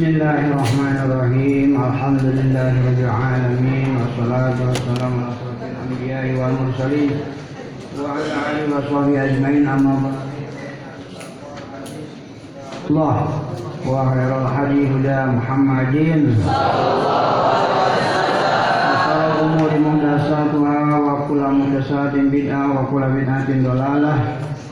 بسم الله الرحمن الرحيم الحمد لله رب العالمين والصلاة والسلام على أشرف الأنبياء والمرسلين وعلى آله وصحبه أجمعين أما بعد الله وخير الهدي هدى محمد وشر الأمور محدثاتها وكل محدثات بدعة وكل بدعة ضلالة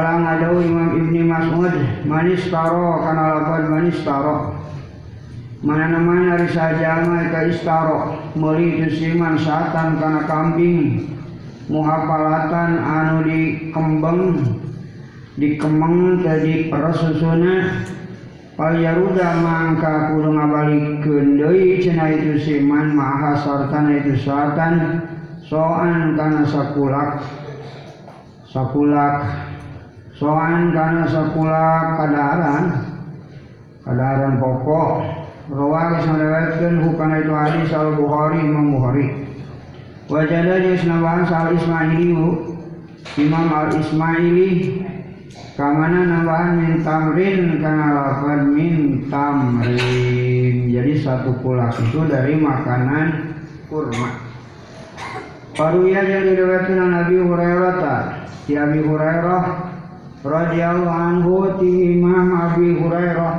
Kala ngadau Imam Ibnu Mas'ud manis taro kana lapan manis taro. Mana namanya dari saja ka istaro meuli siman satan kana kambing. Muhafalatan anu dikembang dikembang tadi persusuna Palyaruda mangka kudu ngabalikeun deui cenah itu siman maha sartana itu satan. Soan kana sakulak sakulak soan kana sakulak kadaran kadaran pokok rawah sanadkeun hukana itu hadis al Bukhari Imam Bukhari. Wajada di senabahan sal Ismaili Imam al Ismaili kamana nambahan min tamrin kana lafad min tamrin. Jadi satu kulak itu dari makanan kurma. Paruya yang diriwayatkan Nabi Hurairah ta si Abi Hurairah radhiyallahu anhu ti Imam Abi Hurairah.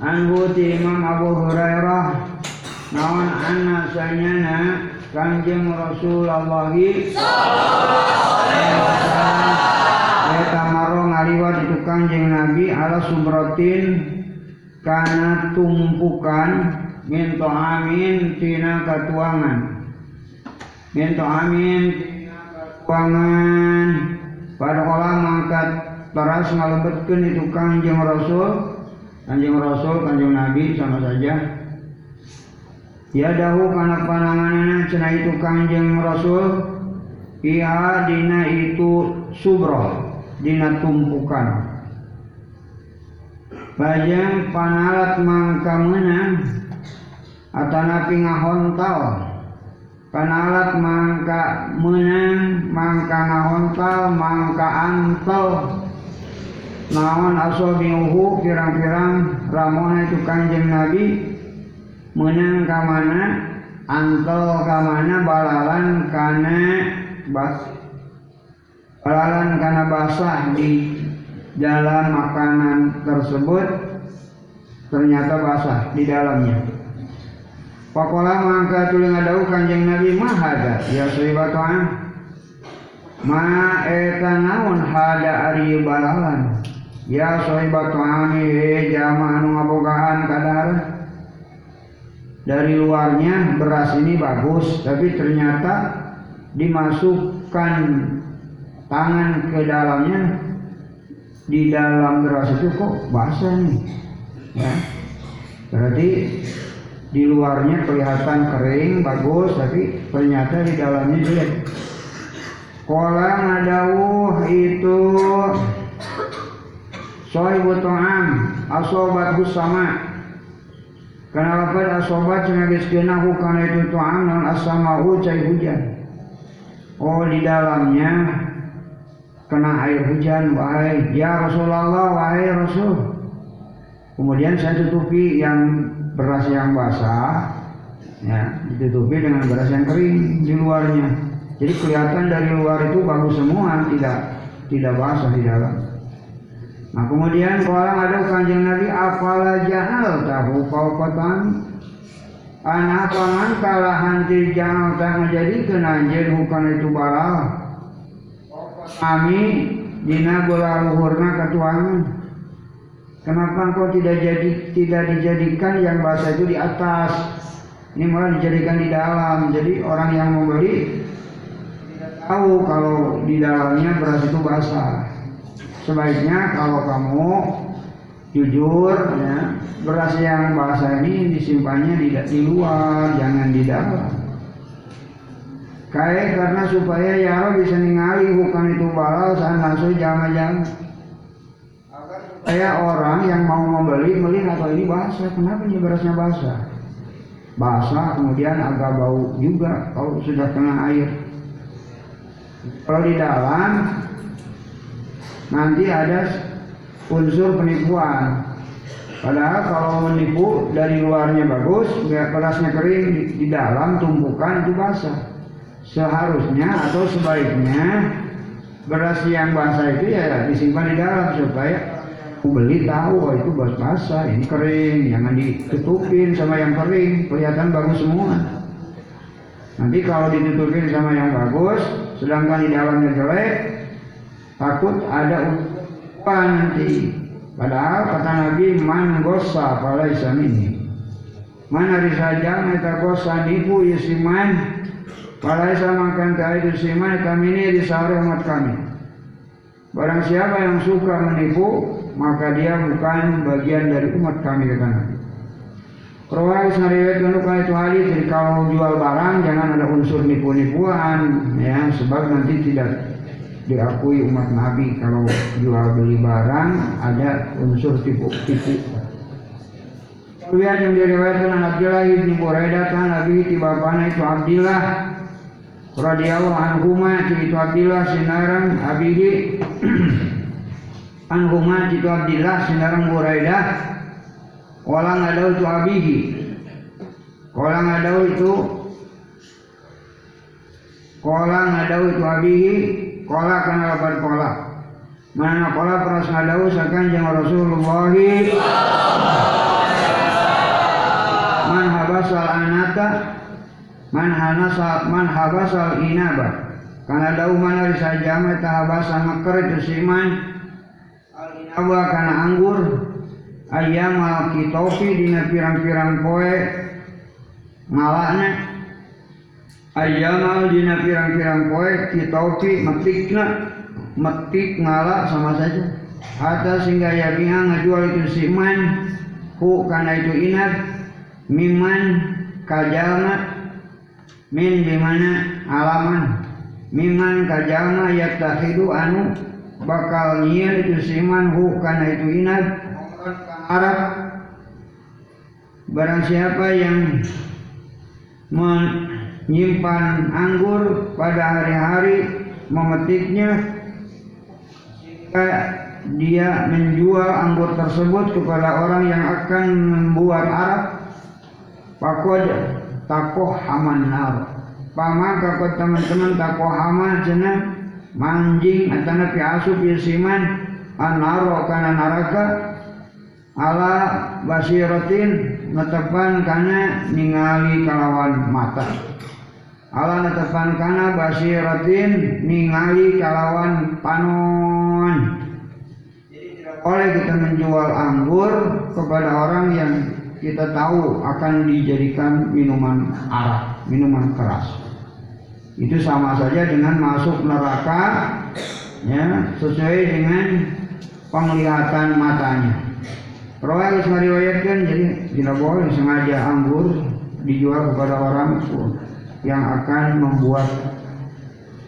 Anhu ti Imam Abu Hurairah. Nawan anna sanyana Kanjeng Rasulullah Eta maro ngaliwat itu kanjeng Nabi ala subrotin karena tumpukan minto amin tina katuangan. Minto amin tina katuangan pada orang mangkat teras ngalebetkeun itu kanjeng Rasul. Kanjeng Rasul kanjeng Nabi sama saja. Ya dahu kana pananganana cenah itu kanjeng Rasul. Iya dina itu subroh dina tumpukan. Bajang panalat mangka menang Atanapi ngahontal Panalat mangka menang Mangka ngahontal Mangka antal. Naon asobiuhu Pirang-pirang Ramona itu kanjeng Nabi. Menang kamana antel kamana balalan kana bas balalan kana basah di dalam makanan tersebut. Ternyata basah di dalamnya Pakola mangka tuling adau kanjeng Nabi mahada. Ya sahibatuan ma eta naon hada ari balalan? Ya sahibatuan he jama anu ngabogaan kadar. Dari luarnya beras ini bagus tapi ternyata dimasukkan tangan ke dalamnya. Di dalam beras itu kok basah nih. Ya. Berarti di luarnya kelihatan kering bagus tapi ternyata di dalamnya jelek kolam ngadawuh itu sohibu to'am asobat sama karena apa asobat geunah kana itu tu'am non asamahu cai hujan. Oh di dalamnya kena air hujan wahai ya Rasulullah wahai Rasul. Kemudian saya tutupi yang beras yang basah ya ditutupi dengan beras yang kering di luarnya. Jadi kelihatan dari luar itu bagus semua tidak tidak basah di dalam. Nah kemudian orang ada kanjeng Nabi apalah jahal tahu kau kotan anak paman kalah hanti jahal tak menjadi kenanjir bukan itu baral kami dina bola luhurna ketuangan kenapa engkau tidak jadi tidak dijadikan yang basah itu di atas? Ini malah dijadikan di dalam. Jadi orang yang membeli tidak tahu kalau di dalamnya beras itu basah. Sebaiknya kalau kamu jujur ya beras yang basah ini disimpannya di, di luar jangan di dalam. Kayak karena supaya yaro bisa ningali bukan itu balal saat langsung jangan-jangan supaya orang yang mau membeli melihat oh ini basah kenapa ini berasnya basah basah kemudian agak bau juga kalau sudah kena air kalau di dalam nanti ada unsur penipuan. Padahal kalau menipu dari luarnya bagus, berasnya kering di, di dalam tumpukan itu basah. Seharusnya atau sebaiknya beras yang basah itu ya disimpan di dalam supaya beli tahu oh itu beras basah, ini kering, jangan ditutupin sama yang kering, kelihatan bagus semua. Nanti kalau ditutupin sama yang bagus, sedangkan di dalamnya jelek, takut ada umpan nanti. Padahal kata Nabi man gosa falaisa minni. Mana saja meta gosa nipu yusiman falaisa makan ta itu kami ini disare umat kami. Barang siapa yang suka menipu, maka dia bukan bagian dari umat kami kata Nabi. Rawai sariwayat kalau itu hadis jadi kalau jual barang jangan ada unsur nipu-nipuan ya sebab nanti tidak diakui umat Nabi kalau jual beli barang ada unsur tipu-tipu. Lihat yang diriwayatkan Abdullah bin Buraidah kan Nabi tiba bapana itu Abdullah radhiyallahu anhu ma itu Abdullah sinaran abihi anhu ma itu Abdullah sinaran Buraidah Kolang ada itu abihi. Kolang ada itu Kolang ada itu abihi. Kola kana lapan kola. Mana kola peras ngadau sakan jeng Rasulullah Man habasal anata Man hanasal Man habasal inaba Karena dau mana risajama Tahabasa makar itu siman Kana anggur ayam al kitofi dina pirang-pirang poe ngalakna ayam al dina pirang-pirang poe kitofi metikna metik ngalak sama saja. Hatta sehingga ya biha ngajual itu siman hu karena itu inat miman kajalna. Min di mana alaman. Miman kajalna yaktahidu anu bakal nyian itu siman hu karena itu inat. Arab Barang siapa yang menyimpan anggur pada hari-hari memetiknya jika dia menjual anggur tersebut kepada orang yang akan membuat Arab pakod takoh haman nar. Pamaka ke teman-teman takoh haman cina manjing atau nabi asup yasiman anaro kana naraka ala basiratin netepan kana ningali kalawan mata ala netepan kana basiratin ningali kalawan panon boleh kita menjual anggur kepada orang yang kita tahu akan dijadikan minuman arak, minuman keras. Itu sama saja dengan masuk neraka ya, sesuai dengan penglihatan matanya. Rawal meriwayatkan jadi tidak boleh sengaja anggur dijual kepada orang yang akan membuat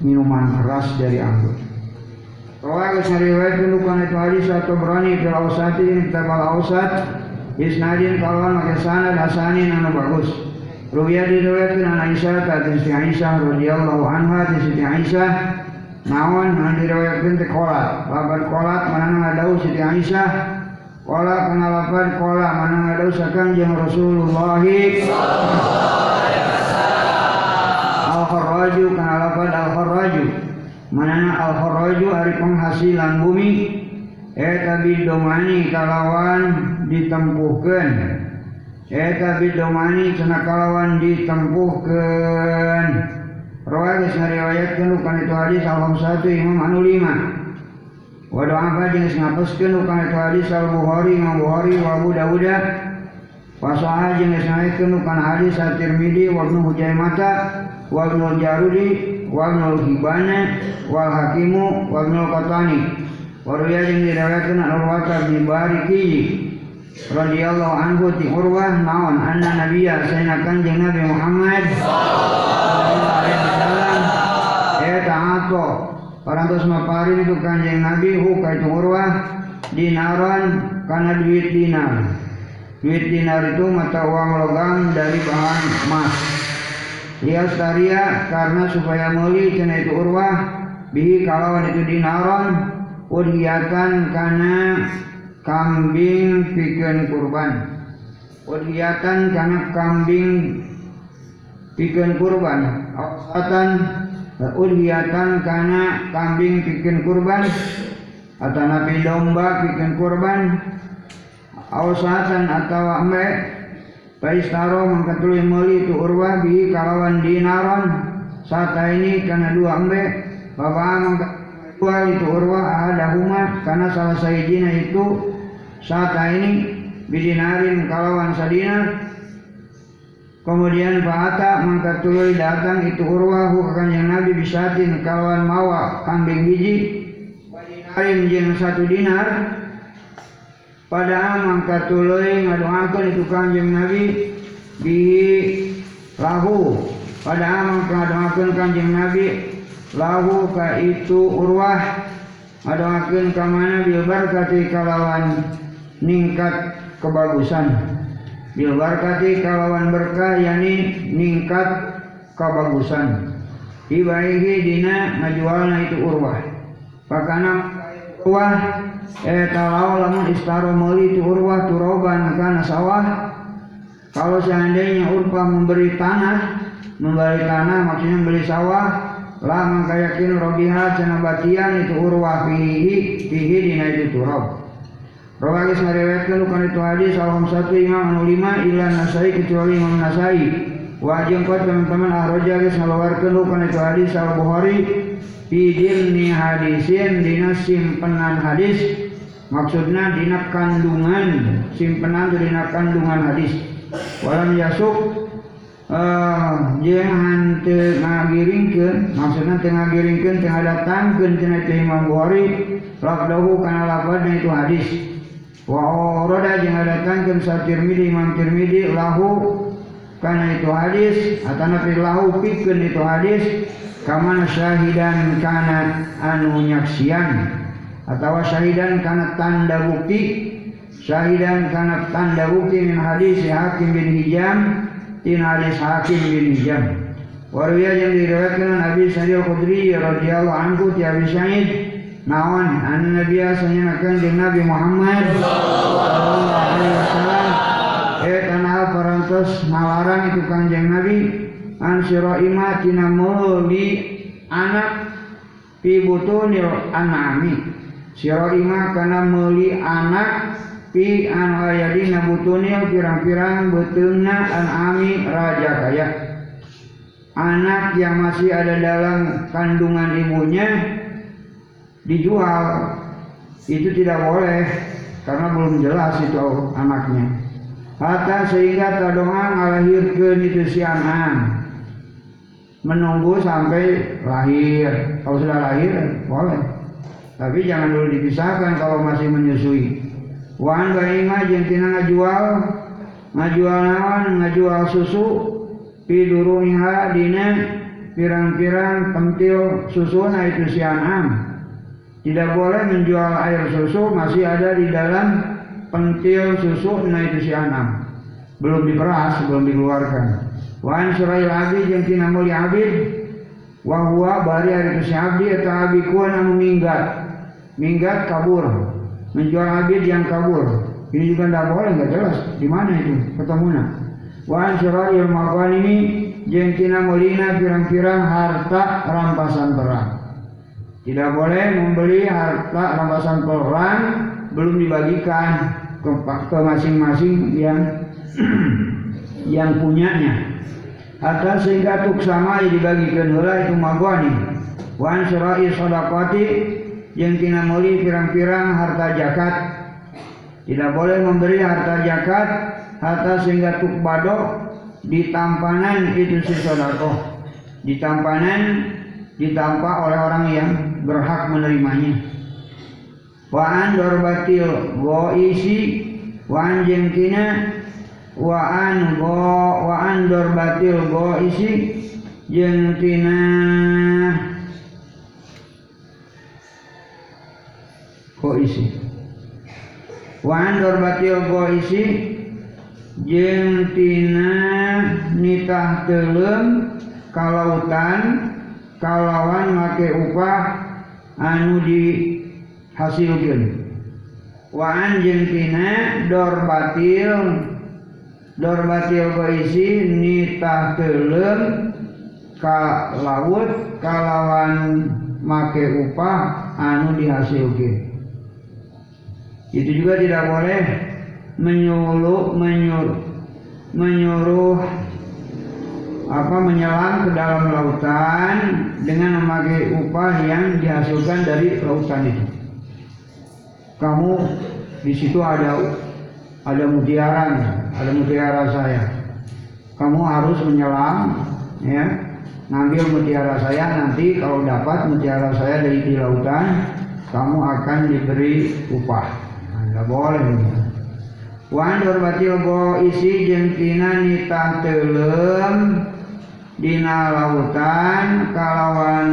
minuman keras dari anggur. Rawal meriwayatkan bukan itu hadis atau berani fil ausati ini kitab al ausat isnadin kawan makin sanad hasanin anu bagus. Ruya diriwayatkan an Aisyah tadi si Aisyah radhiyallahu anha di Siti Aisyah. Naon? Anu diriwayatkan teh kolat. Laban kolat mana ngadau Siti Aisyah? Kala pengalapan kala mana ngadasakan jeung Rasulullah. Al-Kharraju pengalapan Al-Kharraju. Manana Al-Kharraju hari penghasilan bumi? Eta bidomani kalawan ditempuhkan Eta bidomani cena kalawan ditempuhkan Rawat ngariwayatkan bukan itu hadis Al-Hamsatu Imam Anu lima Waduh apa jenis ngapuskeun ukang itu hadis al Bukhari Imam Bukhari wa Abu Dawud. Wasaha jenis naikkeun ukang hadis al Tirmidzi wa Ibnu Hujaimata wa Ibnu Jarudi wa Ibnu Hibana wal Hakimu wa Ibnu Qatani Waruya yang diriwayatkan Urwah bin Bariki radhiyallahu anhu ti Urwah naon anna nabiyya sayna kanjeng Nabi Muhammad sallallahu alaihi wasallam. Eta ato parantos maparin itu kanjeng Nabi hu ka itu Urwah dinaran kana duit dinar. Duit dinar itu mata uang logam dari bahan emas. Lias taria karena supaya meli cina itu Urwah bihi kalawan itu dinaron udhiyatan karena kambing pikeun kurban. Udhiyatan karena kambing pikeun kurban. Awsatan udhiyatan karena kambing pikeun kurban. Atau nabi domba pikeun kurban. Awsatan atau ambe Paistaro mengkatului meli itu urwah bihi kalawan dinaron saat ini karena dua ambe Bapak mengkatului itu urwa ahadahuma. Karena salah sayidina itu saat ini bidinarin kalawan sadina kemudian Fa'ata maka tuluy datang itu urwa hukakan yang Nabi bisatin kalawan mawa kambing biji. Bidinarin jeng satu dinar. Pada mangka tuluy ngadoakeun itu kanjeng Nabi bihi lahu. Pada mangka ngadoakeun kanjeng Nabi lahu ka itu urwah. Adoakeun ka mana bil barkati kalawan ningkat kebagusan. Bil barkati kalawan berkah yani ningkat kebagusan. Ibaihi dina ngajualna itu urwah. Pakana urwah eta lau lamun istaro meuli itu urwah turoban kana sawah. Kalau seandainya urwah memberi tanah memberi tanah maksudnya membeli sawah lah mangka yakin robiha cina batian itu urwah fihi fihi dina itu turab Rawagis ngariwayatkan bukan itu hadis al satu imam anu lima ila nasai kecuali imam nasai. Wajib kuat teman-teman ahroja geus ngalawarkeun bukan itu hadis al bukhari. Fi jilni hadisin dina simpenan hadis. Maksudnya dina kandungan simpenan dina kandungan hadis. Walam yasuk Uh, jeung hante ngagiringkeun maksudna teu ngagiringkeun teu ngadatangkeun cenah Imam Bukhari. Lafdahu kana lafadna itu hadis wa urada jeung ngadatangkeun sa Tirmidzi Imam Tirmidzi lahu kana itu hadis atana fi lahu pikeun itu hadis kamana syahidan kana anu nyaksian atau syahidan kana tanda bukti syahidan kana tanda bukti min hadis Hakim bin Hijam tin hadis Hakim bin Hizam. Warwiya yang diriwayatkan Nabi Sa'id Al-Khudri radhiyallahu anhu ti Abi Sa'id naon? An Nabi asanya akan di Nabi Muhammad? Sallallahu alaihi wasallam. Eh tanah parantos itu kanjeng Nabi. An ima tina meuli anak fi butunil anami ima kana meuli anak fi an ayadina butunil pirang-pirang betulna an'ami raja kaya. Anak yang masih ada dalam kandungan ibunya dijual. Itu tidak boleh karena belum jelas itu anaknya. Hatta sehingga tadongan ngalahirkeun itu si anak menunggu sampai lahir. Kalau sudah lahir boleh. Tapi jangan dulu dipisahkan kalau masih menyusui. Wan bainga jeung tina ngajual ngajual naon ngajual susu pidurunya dina pirang-pirang pentil susu na itu si an'am tidak boleh menjual air susu masih ada di dalam pentil susu na itu si an'am. Belum diperas belum dikeluarkan. Wan surail abdi jeung tina muli abid wa huwa bari ari si abdi eta abdi kuan anu minggat. Minggat kabur. Menjual abid yang kabur. Ini juga tidak boleh nggak jelas. Di mana itu ketemunya wa syara'il makan ini jengkina molina pirang-pirang harta rampasan perang tidak boleh membeli harta rampasan perang belum dibagikan ke, masing-masing yang yang punyanya. Atau sehingga tuk sama dibagikan heula itu magwani. Wan syara'i sadaqati yang tina meuli pirang-pirang harta zakat. Tidak boleh memberi harta zakat harta sehingga tuk bado di tampanan itu si sodako di tampanan ditampa oleh orang yang berhak menerimanya. Wa an dorbatil isi wa an jeung tina wa an go wa an dorbatil isi jeung tina isi wa an dorbatil isi jeung tina nitah teulem kalautan kalawan make upah anu dihasilkeun. Wa anjeun tina dor batil dor batil baisi nitah teulem ka laut kalawan make upah anu dihasilkeun. Itu juga tidak boleh menyuruh menyuruh menyuruh apa menyelam ke dalam lautan dengan memakai upah yang dihasilkan dari lautan itu. Kamu di situ ada ada mutiara, ada mutiara saya. Kamu harus menyelam, ya, ngambil mutiara saya. Nanti kalau dapat mutiara saya dari di lautan, kamu akan diberi upah. Anda boleh. Wan dorbatil go isi jengkina nitah telem dina lautan kalawan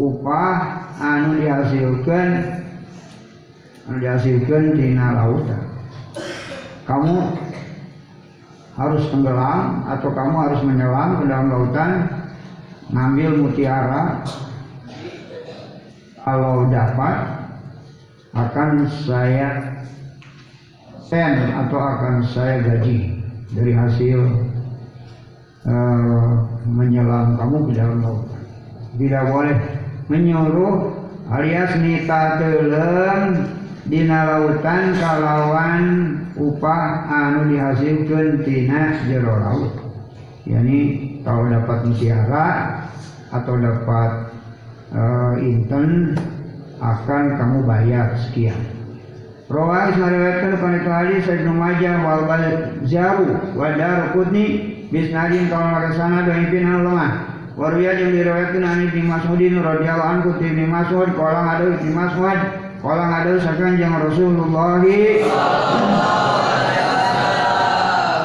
upah anu dihasilkan anu dihasilkan dina lautan kamu harus tenggelam atau kamu harus menyelam ke dalam lautan ngambil mutiara. Kalau dapat akan saya sen atau akan saya gaji dari hasil uh, menyelam kamu dalam lautan. Tidak boleh menyuruh alias nita telem dina lautan kalawan upah anu dihasilkan tina jero laut. Yani kalau dapat mutiara atau dapat uh, inten akan kamu bayar sekian. Rawais meriwayatkan pada itu hadis Ibnu Majah wal Zaru wa Darqutni bisnadin kalau sana dan impinan lemah. Warwiya yang diriwayatkan an Ibnu Mas'udin radhiyallahu anhu ti Mas'ud qala ada Ibnu Mas'ud qala ada sakan yang Rasulullah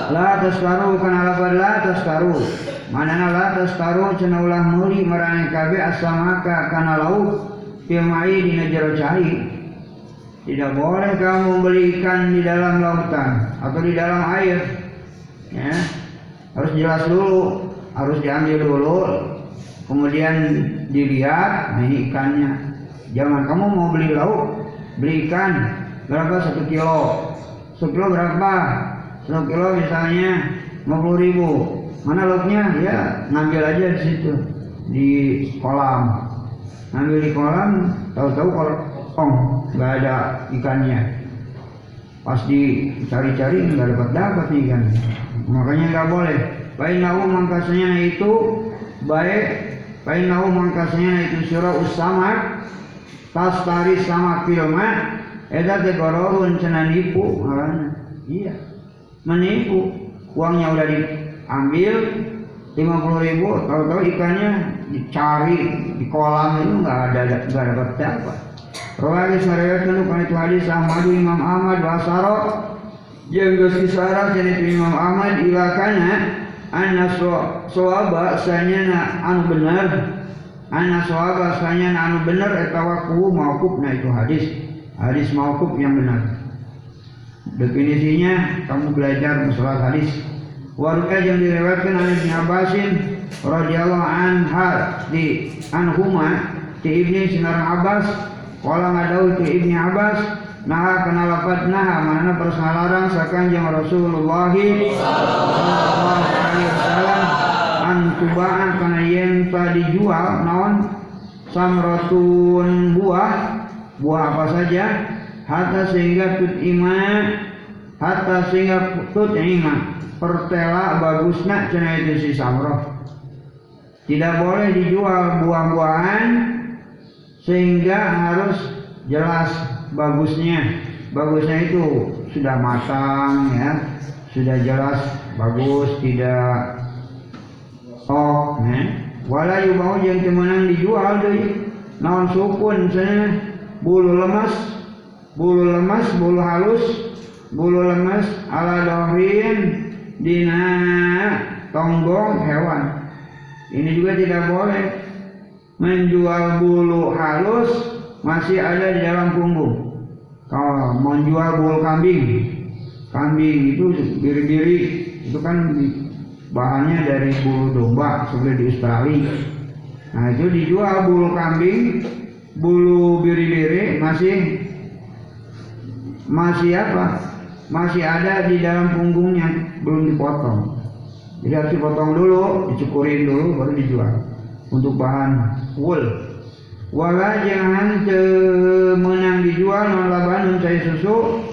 La taskaru kana lapar la taskaru Manana la taskaru cenah ulah meuli marane kabeh asamaka kana lauk Fil ma'i dina jero cai tidak boleh kamu membeli ikan di dalam lautan atau di dalam air. Ya. Harus jelas dulu, harus diambil dulu, kemudian dilihat, nah ini ikannya. Jangan kamu mau beli lauk, beli ikan berapa satu kilo, satu kilo berapa? Satu kilo misalnya 50 ribu. Mana lauknya? Ya ngambil aja di situ di kolam. Ngambil di kolam, tahu-tahu kalau kosong nggak ada ikannya pas dicari-cari nggak dapat dapat ikan makanya nggak boleh. Baik nahu mangkasnya itu baik. Baik nahu mangkasnya itu surah usamak tas tari sama filma. Eda tegororun cina nipu makanya iya. Menipu. Uangnya udah diambil lima puluh ribu. Tahu-tahu ikannya dicari di kolam itu nggak ada nggak dapat dapat Rawali syariatkan kan itu hadis Ahmad Imam Ahmad Basaro. Jeung geus kisara itu Imam Ahmad ila kana anna sawaba sanyana anu bener. Anna sawaba sanyana anu bener eta waku mauqufna itu hadis. Hadis mauquf yang benar. Definisinya kamu belajar masalah hadis. Warga yang diriwayatkan oleh Ibn Abbasin radhiyallahu anha di anhuma di Ibnu Sinar Abbas Kala ngadau itu Ibni Abbas Nah kena lapat nah mana persalaran sakanjeng Rasulullah sallallahu alaihi wasallam an tubaan kana yen dijual naon? Samratun buah buah apa saja? Hatta sehingga tut ima hatta sehingga tut ima pertela bagusna cenah itu si samroh. Tidak boleh dijual buah-buahan sehingga harus jelas bagusnya. Bagusnya itu sudah matang ya. Sudah jelas bagus tidak oh ya. Wala mau yang temenan dijual deh. Naon sukun sana bulu lemas bulu lemas bulu halus bulu lemas ala dohin dina tonggong hewan. Ini juga tidak boleh menjual bulu halus masih ada di dalam punggung. Kalau menjual bulu kambing. Kambing itu biri-biri itu kan bahannya dari bulu domba seperti di Australia. Nah itu dijual bulu kambing bulu biri-biri masih masih apa? Masih ada di dalam punggungnya belum dipotong. Jadi harus dipotong dulu dicukurin dulu baru dijual untuk bahan wool. Wala jangan menang dijual non labanun cai susu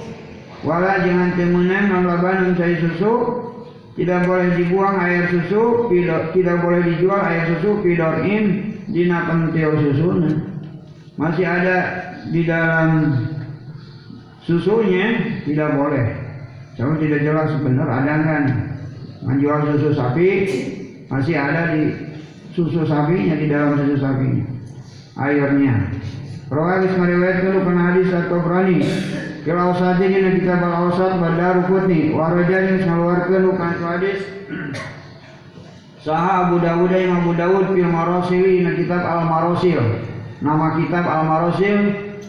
wala jangan temenang non labanun cai susu tidak boleh dibuang air susu tidak, boleh dijual air susu pidorin dina pentil susunya masih ada di dalam susunya tidak boleh. Kalau tidak jelas benar ada kan menjual susu sapi masih ada di susu sapinya di dalam susu sapinya airnya. Rawal meriwayatkan bukan hadis atau berani. Kira saja di kitab al-awsat bandar putih Warajan yang mengeluarkan bukan hadis. Saha Abu Dawud yang Abu Dawud fil Marasil di kitab al-Marasil Nama kitab al-Marasil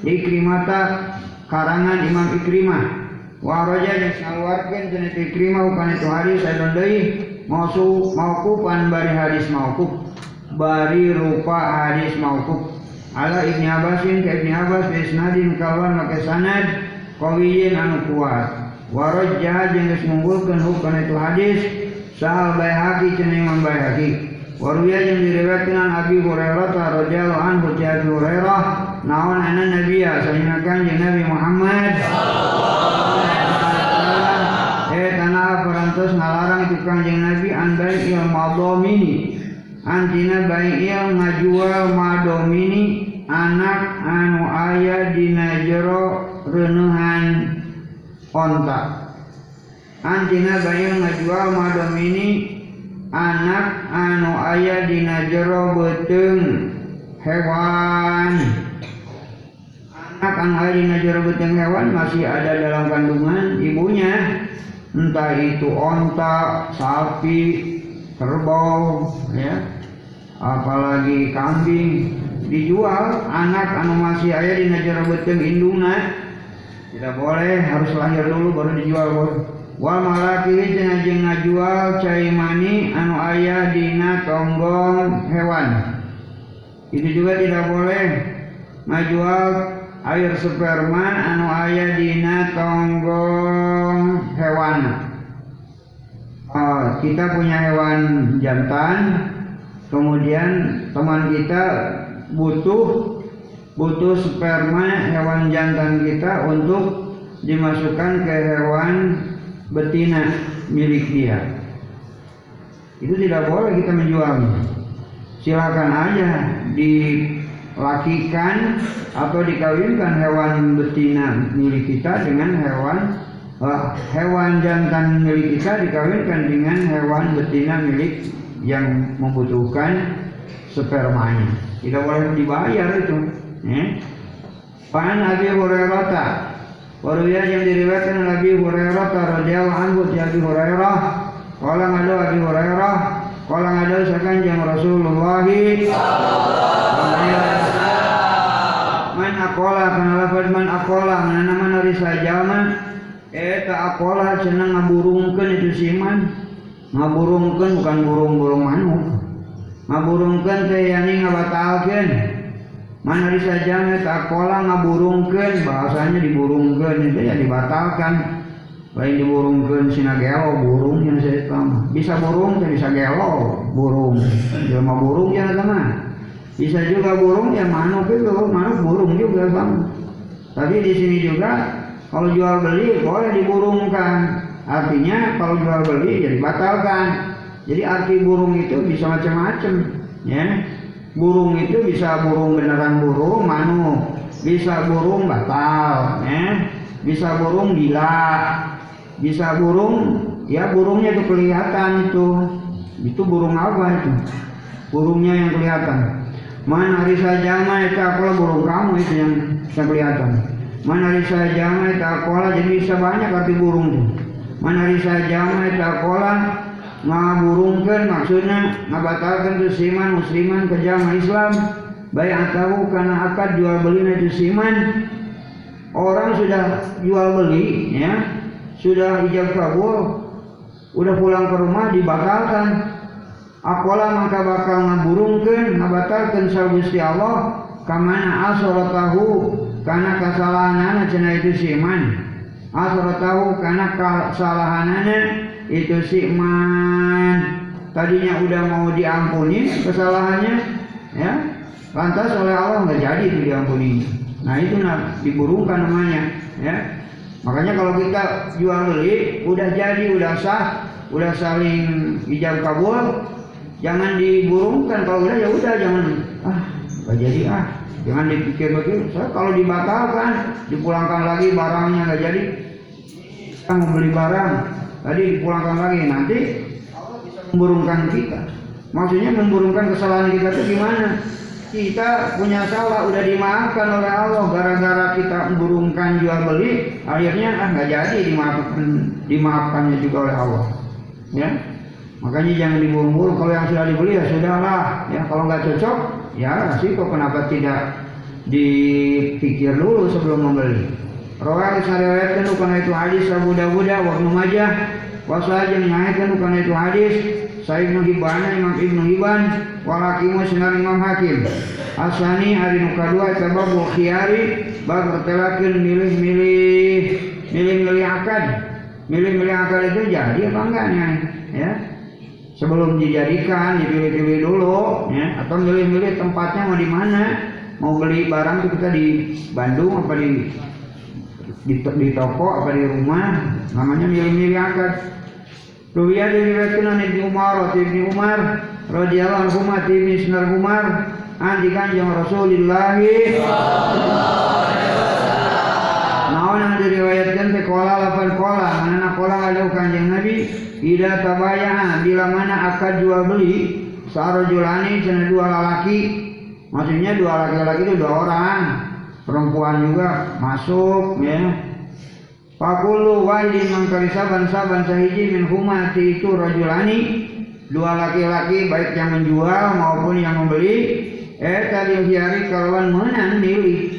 Ikrimata karangan Imam Ikrimah. Waraja yang mengeluarkan jenis Ikrimah bukan itu hadis saya dondai Mausu maukupan bari hadis maukuf Bari rupa hadis maukuf ala Ibni Abbasin ke Ibni Abbas isnadin kawan make sanad qawiyin anu kuat. Warajjah jeung geus munggulkeun hukum itu hadis sahal Baihaqi cenah Imam Baihaqi. Waruya jeung diriwayatkeun Abi Hurairah radhiyallahu anhu Abi Hurairah naon ana nabiya sayyidina kanjeng Nabi Muhammad. Eh tanah parantos ngalarang itu kanjeng Nabi andai il madomini antina il ngajual madomini anak anu aya dina jero reunuhan onta. Antina il ngajual madomini anak anu aya dina jero beteung hewan. Anak anu aya dina jero beteung hewan masih ada dalam kandungan ibunya. Entah itu onta, sapi, kerbau, ya, apalagi kambing dijual anak anu masih ayah di negara beteng indungna tidak boleh harus lahir dulu baru dijual boleh wal malaki jeung jeung ngajual cai mani anu ayah dina tonggong hewan. Itu juga tidak boleh. Ngajual air sperma anu ayah dina tonggong hewan. Oh, kita punya hewan jantan kemudian teman kita butuh butuh sperma hewan jantan kita untuk dimasukkan ke hewan betina milik dia. Itu tidak boleh kita menjualnya silakan aja dilakikan atau dikawinkan hewan betina milik kita dengan hewan uh, hewan jantan milik kita dikawinkan dengan hewan betina milik yang membutuhkan spermanya. Tidak boleh dibayar itu. Eh? Pan Abi Hurairah. Waruya yang diriwayatkan Nabi Hurairah radhiyallahu anhu di Abi Hurairah. Kala ngado Abi Hurairah, ngado sakan jang Rasulullah Man akola kana lafaz man akola mana mana risa jalma eta akola cenah ngaburungkeun itu siman ngaburungkeun bukan burung-burung manuk. Ngaburungkeun teh yani ngabatalkeun. Mana bisa jangan tak pola ngaburungkeun bahasanya diburungkeun itu ya dibatalkan. Lain diburungkeun sina gelo burung yang saya tahu bisa burung teh bisa gelo burung. Jelema burung ya teman bisa juga burung ya manuk itu manuk burung juga sama tapi di sini juga kalau jual beli boleh diburungkan Artinya kalau jual beli jadi batalkan. Jadi arti burung itu bisa macam-macam, ya. Burung itu bisa burung beneran burung, manu, bisa burung batal, ya. Bisa burung gila, bisa burung, ya burungnya itu kelihatan itu. Itu burung apa itu? Burungnya yang kelihatan. Mana hari saja mah itu apa burung kamu itu yang, yang kelihatan. mana risa jamai takola jadi bisa banyak arti burung tuh mana risa jamai takola ngaburungkan maksudnya ngabatalkan tuh siman musliman ke jamaah Islam. Baik atau karena akad jual beli itu siman orang sudah jual beli ya sudah ijab kabul udah pulang ke rumah dibatalkan. Apalah maka bakal ngaburungkan ngabatalkan sal Gusti Allah. Kamana tahu karena kesalahanana cina itu si iman tahu karena kesalahanana itu si iman tadinya udah mau diampuni kesalahannya ya. Lantas oleh Allah nggak jadi itu diampuni. Nah itu nah diburungkan namanya ya. Makanya kalau kita jual beli udah jadi udah sah udah saling ijab kabul jangan diburungkan. Kalau udah ya udah jangan. Ah gak jadi ah. Jangan dipikir begitu so, kalau dibatalkan dipulangkan lagi barangnya nggak jadi kita beli barang. Tadi dipulangkan lagi nanti memburungkan kita. Maksudnya memburungkan kesalahan kita itu gimana? Kita punya salah udah dimaafkan oleh Allah. Gara-gara kita memburungkan jual beli akhirnya ah nggak jadi dimaafkan dimaafkannya juga oleh Allah. Ya? Makanya jangan diburu-buru. Kalau yang sudah dibeli ya sudahlah. Ya kalau nggak cocok ya resiko. Kenapa tidak dipikir dulu sebelum membeli Rawal sariwayatkan karena itu hadis Abu Dawud wa Ibnu Majah wasaja menyahikan karena itu hadis. Sa'id bin Hibban Imam Ibnu Hibban. Walakimu sinar Imam Hakim. Asani hari nuka dua sebab khiyari. Bab milih-milih milih-milih akad milih-milih akal itu jadi apa enggak nih ya? Sebelum dijadikan dipilih-pilih dulu ya? Atau milih-milih tempatnya mau di mana? Mau beli barang itu kita di Bandung apa di di, di toko apa di rumah namanya milih-milih akad Ruwiyah diriwayatkan an Ibnu Umar wa Ibnu Umar radhiyallahu anhu ma Ibnu Sinar Umar. An kanjeng Rasulullah Naon yang diriwayatkan teh kola lapan kola mana kola ada kanjeng Nabi. Ida tabaya bila mana akad jual beli sarojulani cina dua lelaki maksudnya dua laki-laki itu dua orang perempuan juga masuk ya. Pakulu wahidin mangkari saban saban sahiji min humati itu rajulani. Dua laki-laki baik yang menjual maupun yang membeli. Eh tadi hari kawan menang milih.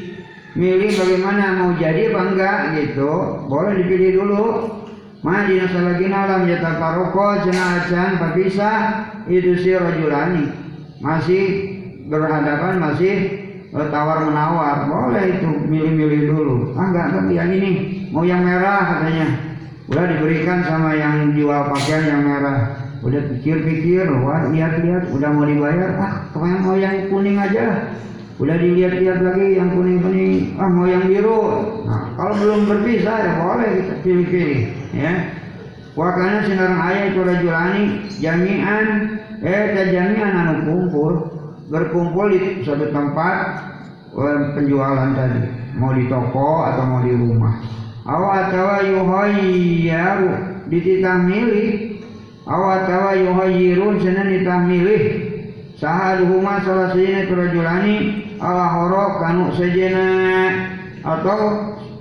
Milih bagaimana mau jadi apa enggak gitu. Boleh dipilih dulu. Madinah salagina lam yatafaroko cenah bisa itu si rojulani masih berhadapan masih tawar menawar. Boleh itu milih-milih dulu. Ah enggak enggak yang ini. Mau yang merah katanya. Udah diberikan sama yang jual pakaian yang merah. Udah pikir-pikir wah lihat-lihat. Udah mau dibayar ah mau yang kuning aja Udah dilihat-lihat lagi yang kuning-kuning, ah mau yang biru. Nah, kalau belum berpisah ya boleh kita pilih-pilih, ya. Wakana sinarang ayat itu rajulani jami'an. Eh jami'an anu kumpul berkumpul di suatu tempat eh, penjualan tadi. Mau di toko atau mau di rumah. Awatawa yuhayyaru dititah milih awatawa yuhayyirun sana dititah milih sahaduhuma salah sejene turajulani ala horo kanu sejena. Atau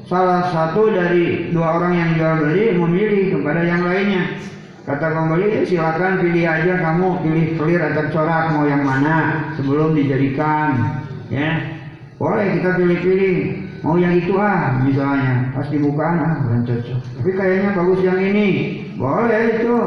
salah satu dari dua orang yang jual beli memilih kepada yang lainnya kata pembeli silakan pilih aja kamu pilih clear atau corak mau yang mana sebelum dijadikan ya. Boleh kita pilih-pilih mau yang itu ah misalnya. Pas dibuka ah bukan cocok. Tapi kayaknya bagus yang ini. Boleh itu.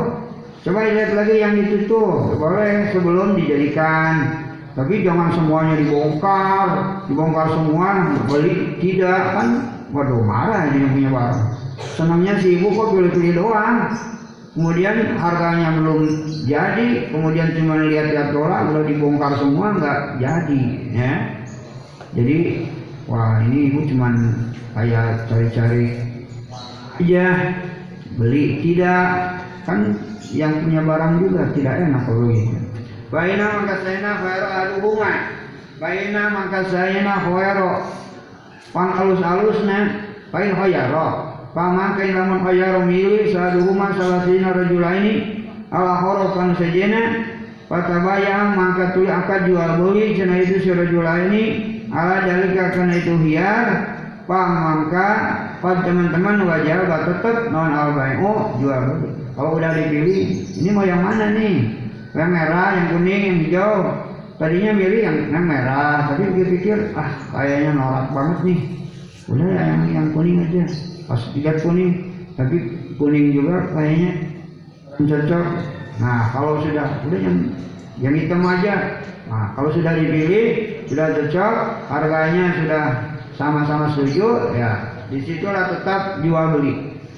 Coba lihat lagi yang itu tuh, boleh sebelum dijadikan. Tapi jangan semuanya dibongkar, dibongkar semua, beli tidak. Kan, waduh marah ini yang punya barang. Senangnya si ibu kok pilih-pilih doang. Kemudian harganya belum jadi, kemudian cuma lihat-lihat doang, udah dibongkar semua nggak jadi, ya. Jadi, wah ini ibu cuma kayak cari-cari aja, beli tidak, kan yang punya barang juga tidak enak kalau gitu. Baina maka sayna khairo aduhuma. Baina maka sayna khairo. Pan alus-alusna pain khairo. Pamakai lamun khairo milih saduhuma salah sina rajulaini ala horofan sejena Patabaya maka tuli akan jual beli cina itu si rajulaini ala dalika karena itu hiar pamangka pada teman-teman wajah tetap non al bayu jual beli. Kalau udah dipilih ini mau yang mana nih? Yang merah yang kuning yang hijau. Tadinya milih yang, yang merah tapi pikir-pikir ah kayaknya norak banget nih. Udah yang yang kuning aja pas lihat kuning tapi kuning juga kayaknya cocok nah kalau sudah udah yang yang hitam aja. Nah kalau sudah dipilih sudah cocok harganya sudah sama-sama setuju ya di situlah tetap jual beli.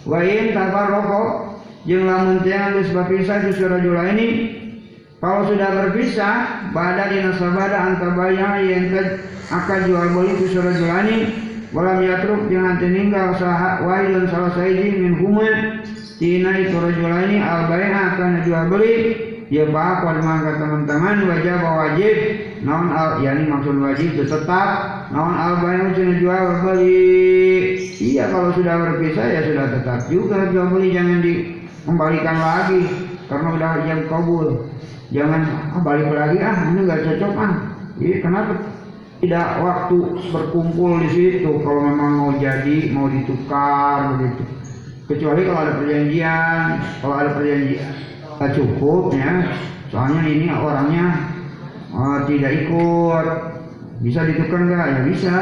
Wain tanpa rokok jeung lamun teh geus berpisah di surajul ini kalau sudah berpisah pada dina sabada antabaya yang akan jual beli di surajul ini walam yatruk jangan tinggal sah wailun salah saiji min huma. Tina itu rajulani al akan jual beli. Ya bakal mangga teman-teman wajib wajib. Naon al yani maksud wajib tetap. Naon al cina jual beli. Iya kalau sudah berpisah ya sudah tetap juga jual beli. Jangan dikembalikan lagi. Karena udah jam kabul. Jangan ah, balik lagi ah ini nggak cocok ah. Iya kenapa tidak waktu berkumpul di situ kalau memang mau jadi mau ditukar begitu. Kecuali kalau ada perjanjian kalau ada perjanjian tak cukup ya. Soalnya ini orangnya uh, tidak ikut. Bisa ditukar nggak? Ya bisa.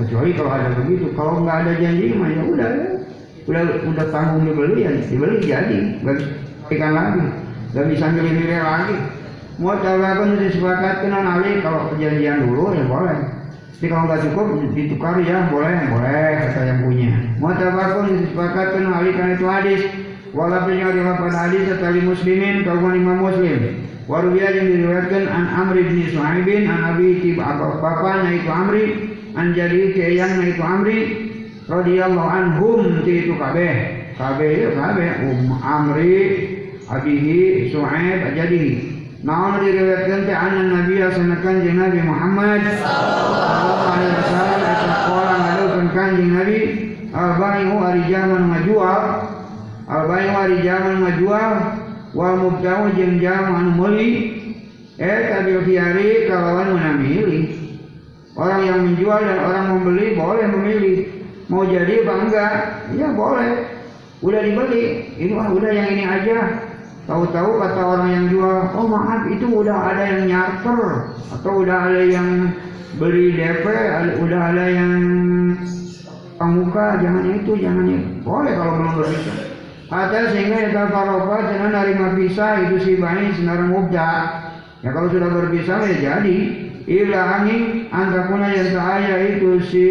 Kecuali kalau ada begitu. Kalau nggak ada janji mah ya udah. Udah udah tanggung dibeli ya dibeli jadi. Nggak ikan lagi. Nggak bisa milih-milih lagi mau coba pun disepakatkan ali kalau perjanjian dulu ya boleh. Tapi kalau nggak cukup ditukar ya boleh boleh kata yang punya. Mau coba pun disepakatkan ali karena itu hadis. Walaupun yang diriwayatkan hadis tadi muslimin kaum imam muslim. Warubiya yang diriwayatkan an Amri bin Suhaibin an Abi Tib bapaknya itu Amri an jadi keyangnya itu Amri radhiyallahu anhum ti itu kabeh kabeh ya kabeh um Amri abihi Suhaib ajadihi Naon diriwayatkan teh anna Nabi sanakan jeung Nabi Muhammad. Sallallahu alaihi wasallam eta qala ngadukeun kanjing Nabi. Al-bai'u ari jaman ngajual al-bai'u ari jaman ngajual wal mubtau jeung jam anu meuli eta bil khiyari kalawan meunang milih orang yang menjual dan orang membeli boleh memilih. Mau jadi apa enggak? Ya boleh. Udah dibeli. Ini wah udah yang ini aja tahu-tahu kata orang yang jual oh maaf itu udah ada yang nyarter atau udah ada yang beli DP udah ada yang pamuka jangan itu jangan itu. Boleh kalau belum berpisah ada sehingga eta paropa jangan narima pisah itu si bani sinar mubda ya kalau sudah berpisah ya jadi. Ila angin antakuna yang saya itu si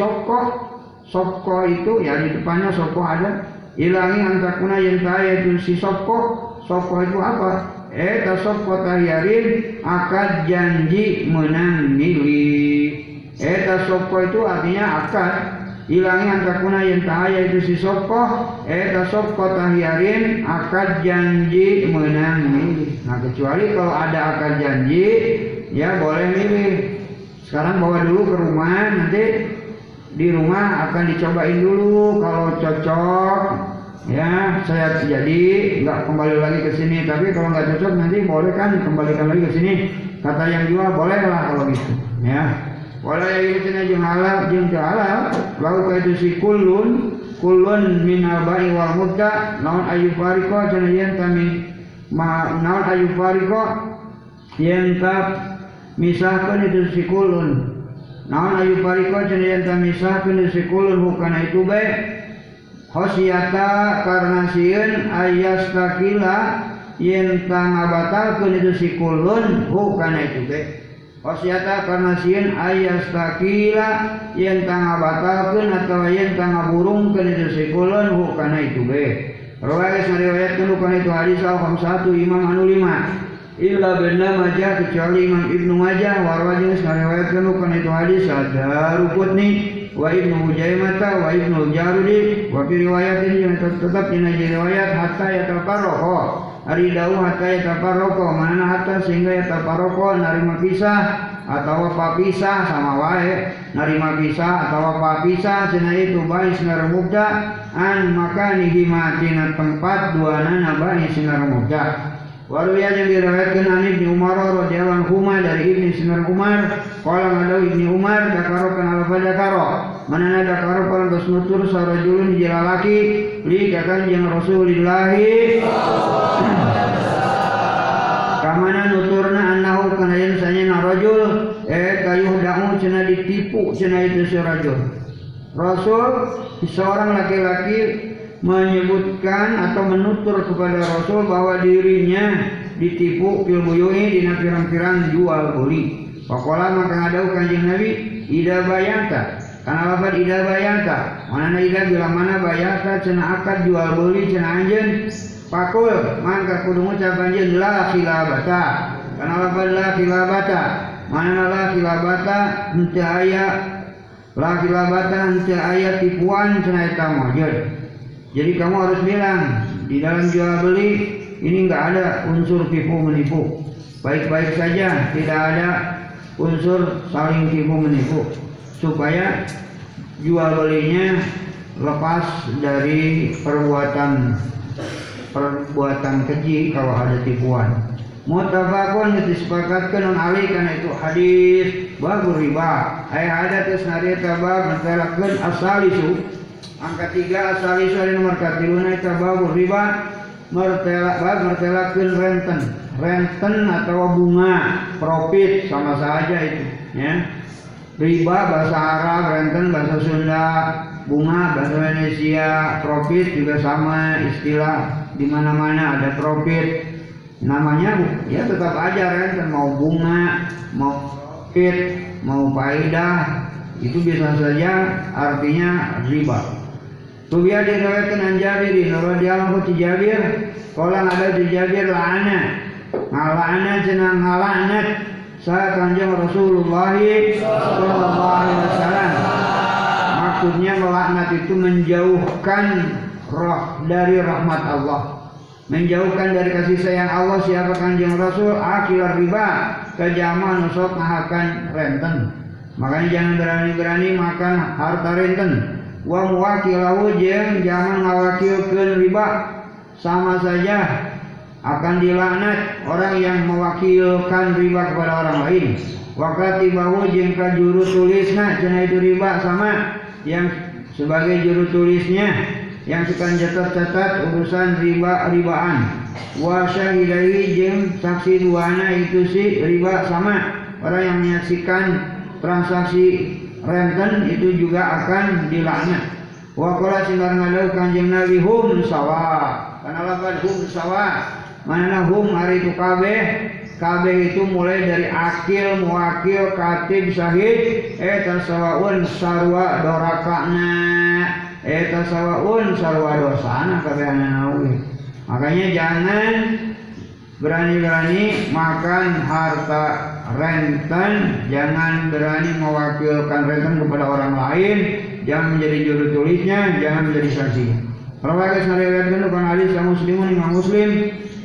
sokko sokko itu ya di depannya sokko ada. Ila angin antakuna yang saya itu si sokko sokko itu apa? Eta sokko tahiyarin akad janji menang milih eta sokko itu artinya akad. Ilangi antakuna yang tahaya itu si sokoh Eta sokoh tahiyarin akad janji menang milih Nah kecuali kalau ada akad janji Ya boleh milih. Sekarang bawa dulu ke rumah Nanti di rumah akan dicobain dulu Kalau cocok Ya saya jadi nggak kembali lagi ke sini. Tapi kalau nggak cocok nanti boleh kan kembalikan lagi ke sini. Kata yang jual boleh lah kalau gitu. Ya. Wala yayyutina jeung halal jeung halal. Lau ka itu si kullun kullun min abai wal mutta naon ayu fariko cenah yen kami ma naon ayu fariko yen ka misahkeun itu si kullun. Naon ayu fariko cenah yen ka misahkeun itu si kullun hukana itu bae khosiata karena sieun ayas takila yen ka ngabatalkeun itu si kullun hukana itu bae Wasiata karena sieun ayas takila batalkan atau yang tangga burungkan itu sekulon hu karena itu be. Rawais meriwayatkan bukan itu hadis al satu imam anu lima. Illa benda majah kecuali imam ibnu majah warwajin meriwayatkan bukan itu hadis ada rukut nih wa ibnu Hujaimata wa ibnu Jarudi wa fi riwayatin yang tetap di riwayat hatta yatafarroho Ari dau hatta yatafarroko mana hatta sehingga yatafarroko narima pisah atau apa pisah sama wae. Narima pisah atau apa pisah cina itu bayi sinar mubda an makanihi matina tempat dua nana bayi sinar Waruya yang diriwayatkan an Ibni Umar radhiyallahu anhu dari Ibni Sinar Umar. Qala ngadaw Ibni Umar dakaro kana apa dakaro? Mana ada karupan terus nutur sarajulun jalalaki li kakan yang Rasulillahi. Kamana nuturna annahu kana yen sanya narajul eh kayuh daun cina ditipu cina itu si rajul. Rasul seorang laki-laki menyebutkan atau menutur kepada Rasul bahwa dirinya ditipu fil buyui dina pirang-pirang jual beli. Pakola maka ngadau kanjeng Nabi ida bayata. Karena lafad ida bayata. Mana ida bila mana bayata cina akad jual beli cina anjen pakul maka kudu ngucap anjen la khilabata. Karena lafad la khilabata. Mana la khilabata henteu aya la khilabata henteu aya tipuan cina eta Jadi kamu harus bilang di dalam jual beli ini nggak ada unsur tipu menipu. Baik-baik saja, tidak ada unsur saling tipu menipu. Supaya jual belinya lepas dari perbuatan perbuatan keji kalau ada tipuan. Mutafakun disepakatkan non ali karena itu hadis bagus riba. Ayat ada tes nari tabab asal isu. Angka tiga asal ada nomor katiluna tabab riba mertela bab mertelakeun renten. Renten atau bunga profit sama saja itu ya. Riba bahasa Arab renten bahasa Sunda bunga bahasa Indonesia profit juga sama istilah di mana-mana ada profit. Namanya ya tetap aja renten mau bunga mau profit mau faedah itu bisa saja artinya riba. Tubiya diriwayatkan an Jabir radhiyallahu anhu Jabir. Qala ada Jabir la'ana ngalana cenah ngalanat sa kanjeng Rasulullah sallallahu alaihi wasallam. Maksudnya melaknat itu menjauhkan roh dari rahmat Allah. Menjauhkan dari kasih sayang Allah siapa kanjeng Rasul? Akhir riba. Kejaman nusok ngahakan renten makanya jangan berani-berani makan harta renten. Wa muwakilahu jeung jangan ngawakilkeun riba. Sama saja akan dilaknat orang yang mewakilkan riba kepada orang lain. Wakati bahu jeung ka juru tulisna cenah itu riba sama yang sebagai juru tulisnya yang suka catat-catat urusan riba ribaan. Wa syahidai jeung saksi duana itu si riba sama. Orang yang menyaksikan transaksi renten itu juga akan dilaknat. Wa qala sinar ngalau kanjeng Nabi hum sawa. Karena lafaz hum sawa mana hum hari itu kabeh kabeh itu mulai dari akil, muakil, katib, syahid, eh tasawaun sarwa dorakana, eh tasawaun sarwa dosana kabeh nawi. Makanya jangan berani-berani makan harta renten, jangan berani mewakilkan renten kepada orang lain, jangan menjadi juru tulisnya, jangan menjadi saksi. Rawakas nariwayatkan bukan hadis yang muslimun imam muslim.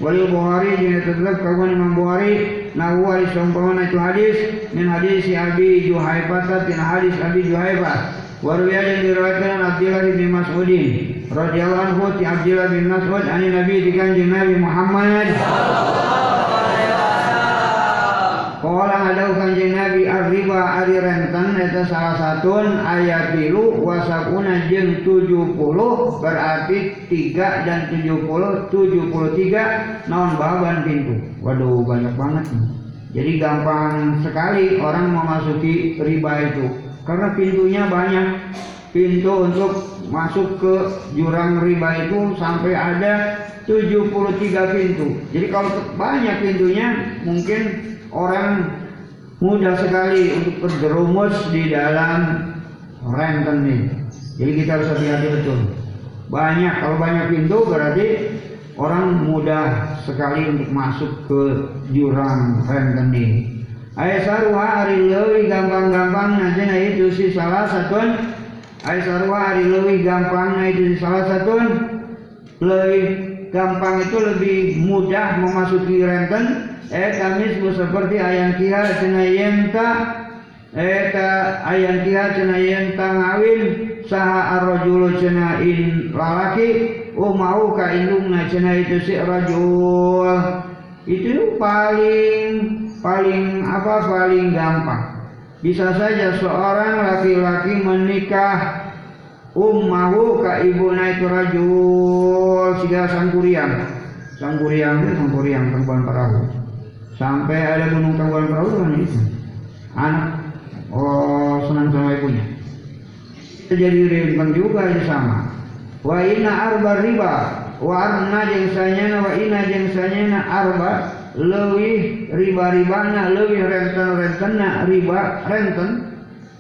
Wali Bukhari jika tetap kawan imam Bukhari. Nahu hadis sangkawan itu hadis. Min hadis Abi Juhaifat Tin hadis Abi Juhaifat. Warwiya yang diriwayatkan Abdullah bin Mas'udin. Radhiyallahu anhu ti Abdullah bin Mas'ud ani Nabi di kanjeng Nabi Muhammad Kala ada kanjeng Nabi arriba ari renten eta salah satu ayat bilu wasakuna jeng 70 berarti 3 dan 70 73 naon baban pintu. Waduh banyak banget nih. Jadi gampang sekali orang memasuki riba itu karena pintunya banyak. Pintu untuk masuk ke jurang riba itu sampai ada 73 pintu. Jadi kalau banyak pintunya mungkin orang mudah sekali untuk terjerumus di dalam renten ini. Jadi kita harus hati-hati betul. Banyak, kalau banyak pintu berarti orang mudah sekali untuk masuk ke jurang renten ini. Ayat sarwa hari lewi gampang-gampang nanti nah itu si salah satu. Ayat sarwa hari lewi gampang nah itu si salah satu. Lewi gampang itu lebih mudah memasuki renten eta mislu seperti ayam kiha cenah yenta eta ayam kiha cenah yenta ngawin. Saha arrojulu cenah in lalaki. Umau ka indungna cenah itu si rajul. Itu paling paling apa paling gampang. Bisa saja seorang laki-laki menikah. Ummahu ka ibuna itu rajul. Siga sangkuriang. Sangkuriang sangkuriang perempuan perahu sampai ada gunung tangguhan perahu kan itu anak oh senang sama ibunya. Jadi ringan juga itu sama. Wa inna arba riba wa arna jengsanya wa inna jengsanya arba lebih riba-ribana lebih renten-rentena riba renten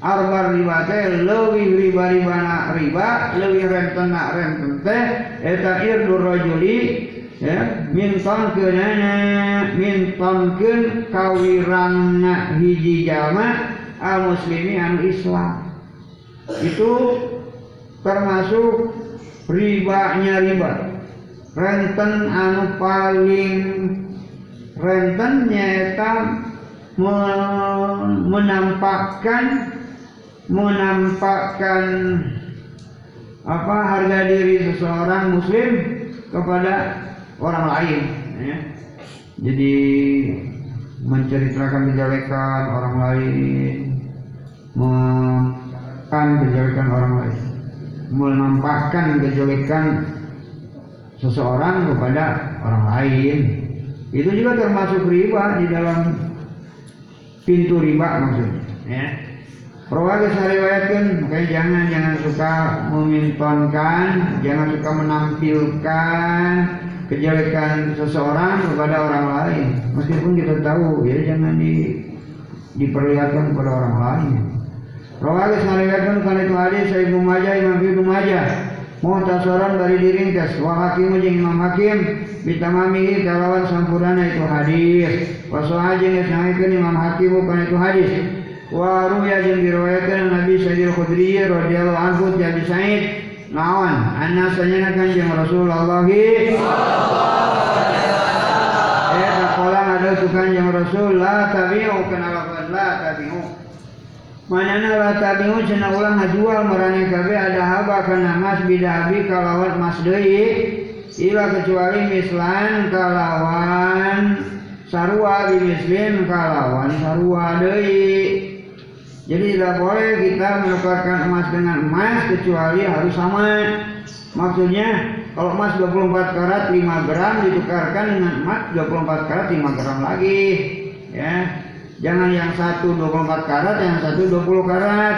arba riba teh riba-ribana riba lebih rentena renten teh eta irdur rajuli ya. Minton keunana mintonkeun kawirangna hiji jalma al muslimi anu Islam. Itu termasuk ribanya riba. Renten anu paling renten nyata menampakkan menampakkan apa harga diri seseorang muslim kepada orang lain ya. jadi menceritakan kejelekan orang lain menampakkan kejelekan orang lain menampakkan kejelekan seseorang kepada orang lain itu juga termasuk riba di dalam pintu riba maksudnya ya Rawa riwayatkan makanya jangan jangan suka memintonkan, jangan suka menampilkan kejelekan seseorang kepada orang lain. Meskipun kita tahu ya jangan di, diperlihatkan kepada orang lain. Rawa riwayatkan karena itu hadis saya Ibnu Majah Imam Ibnu Majah muhtasaran dari diringkas wa hakim jeung Imam Hakim. Bitamamihi kalawan sampurana itu hadis. Wa sahajeng geus Imam Hakim kana itu hadis. Wa ruya jeung diriwayatkeun Nabi Sa'id Khudri radhiyallahu anhu Abi Sa'id naon? Anna sanyana kanjeng Rasulullah Eh kaqala ada tu kanjeng Rasul. La tabi'u kana la tabi'u. Manana la tabi'u cenah ulang ngajual marane kabeh ada haba kana mas bidabi kalawat mas deui ila kecuali mislan kalawan sarua di muslim kalawan sarua deui jadi tidak boleh kita menukarkan emas dengan emas kecuali harus sama. Maksudnya kalau emas 24 karat 5 gram ditukarkan dengan emas 24 karat 5 gram lagi. Ya. Jangan yang satu 24 karat, yang satu 20 karat.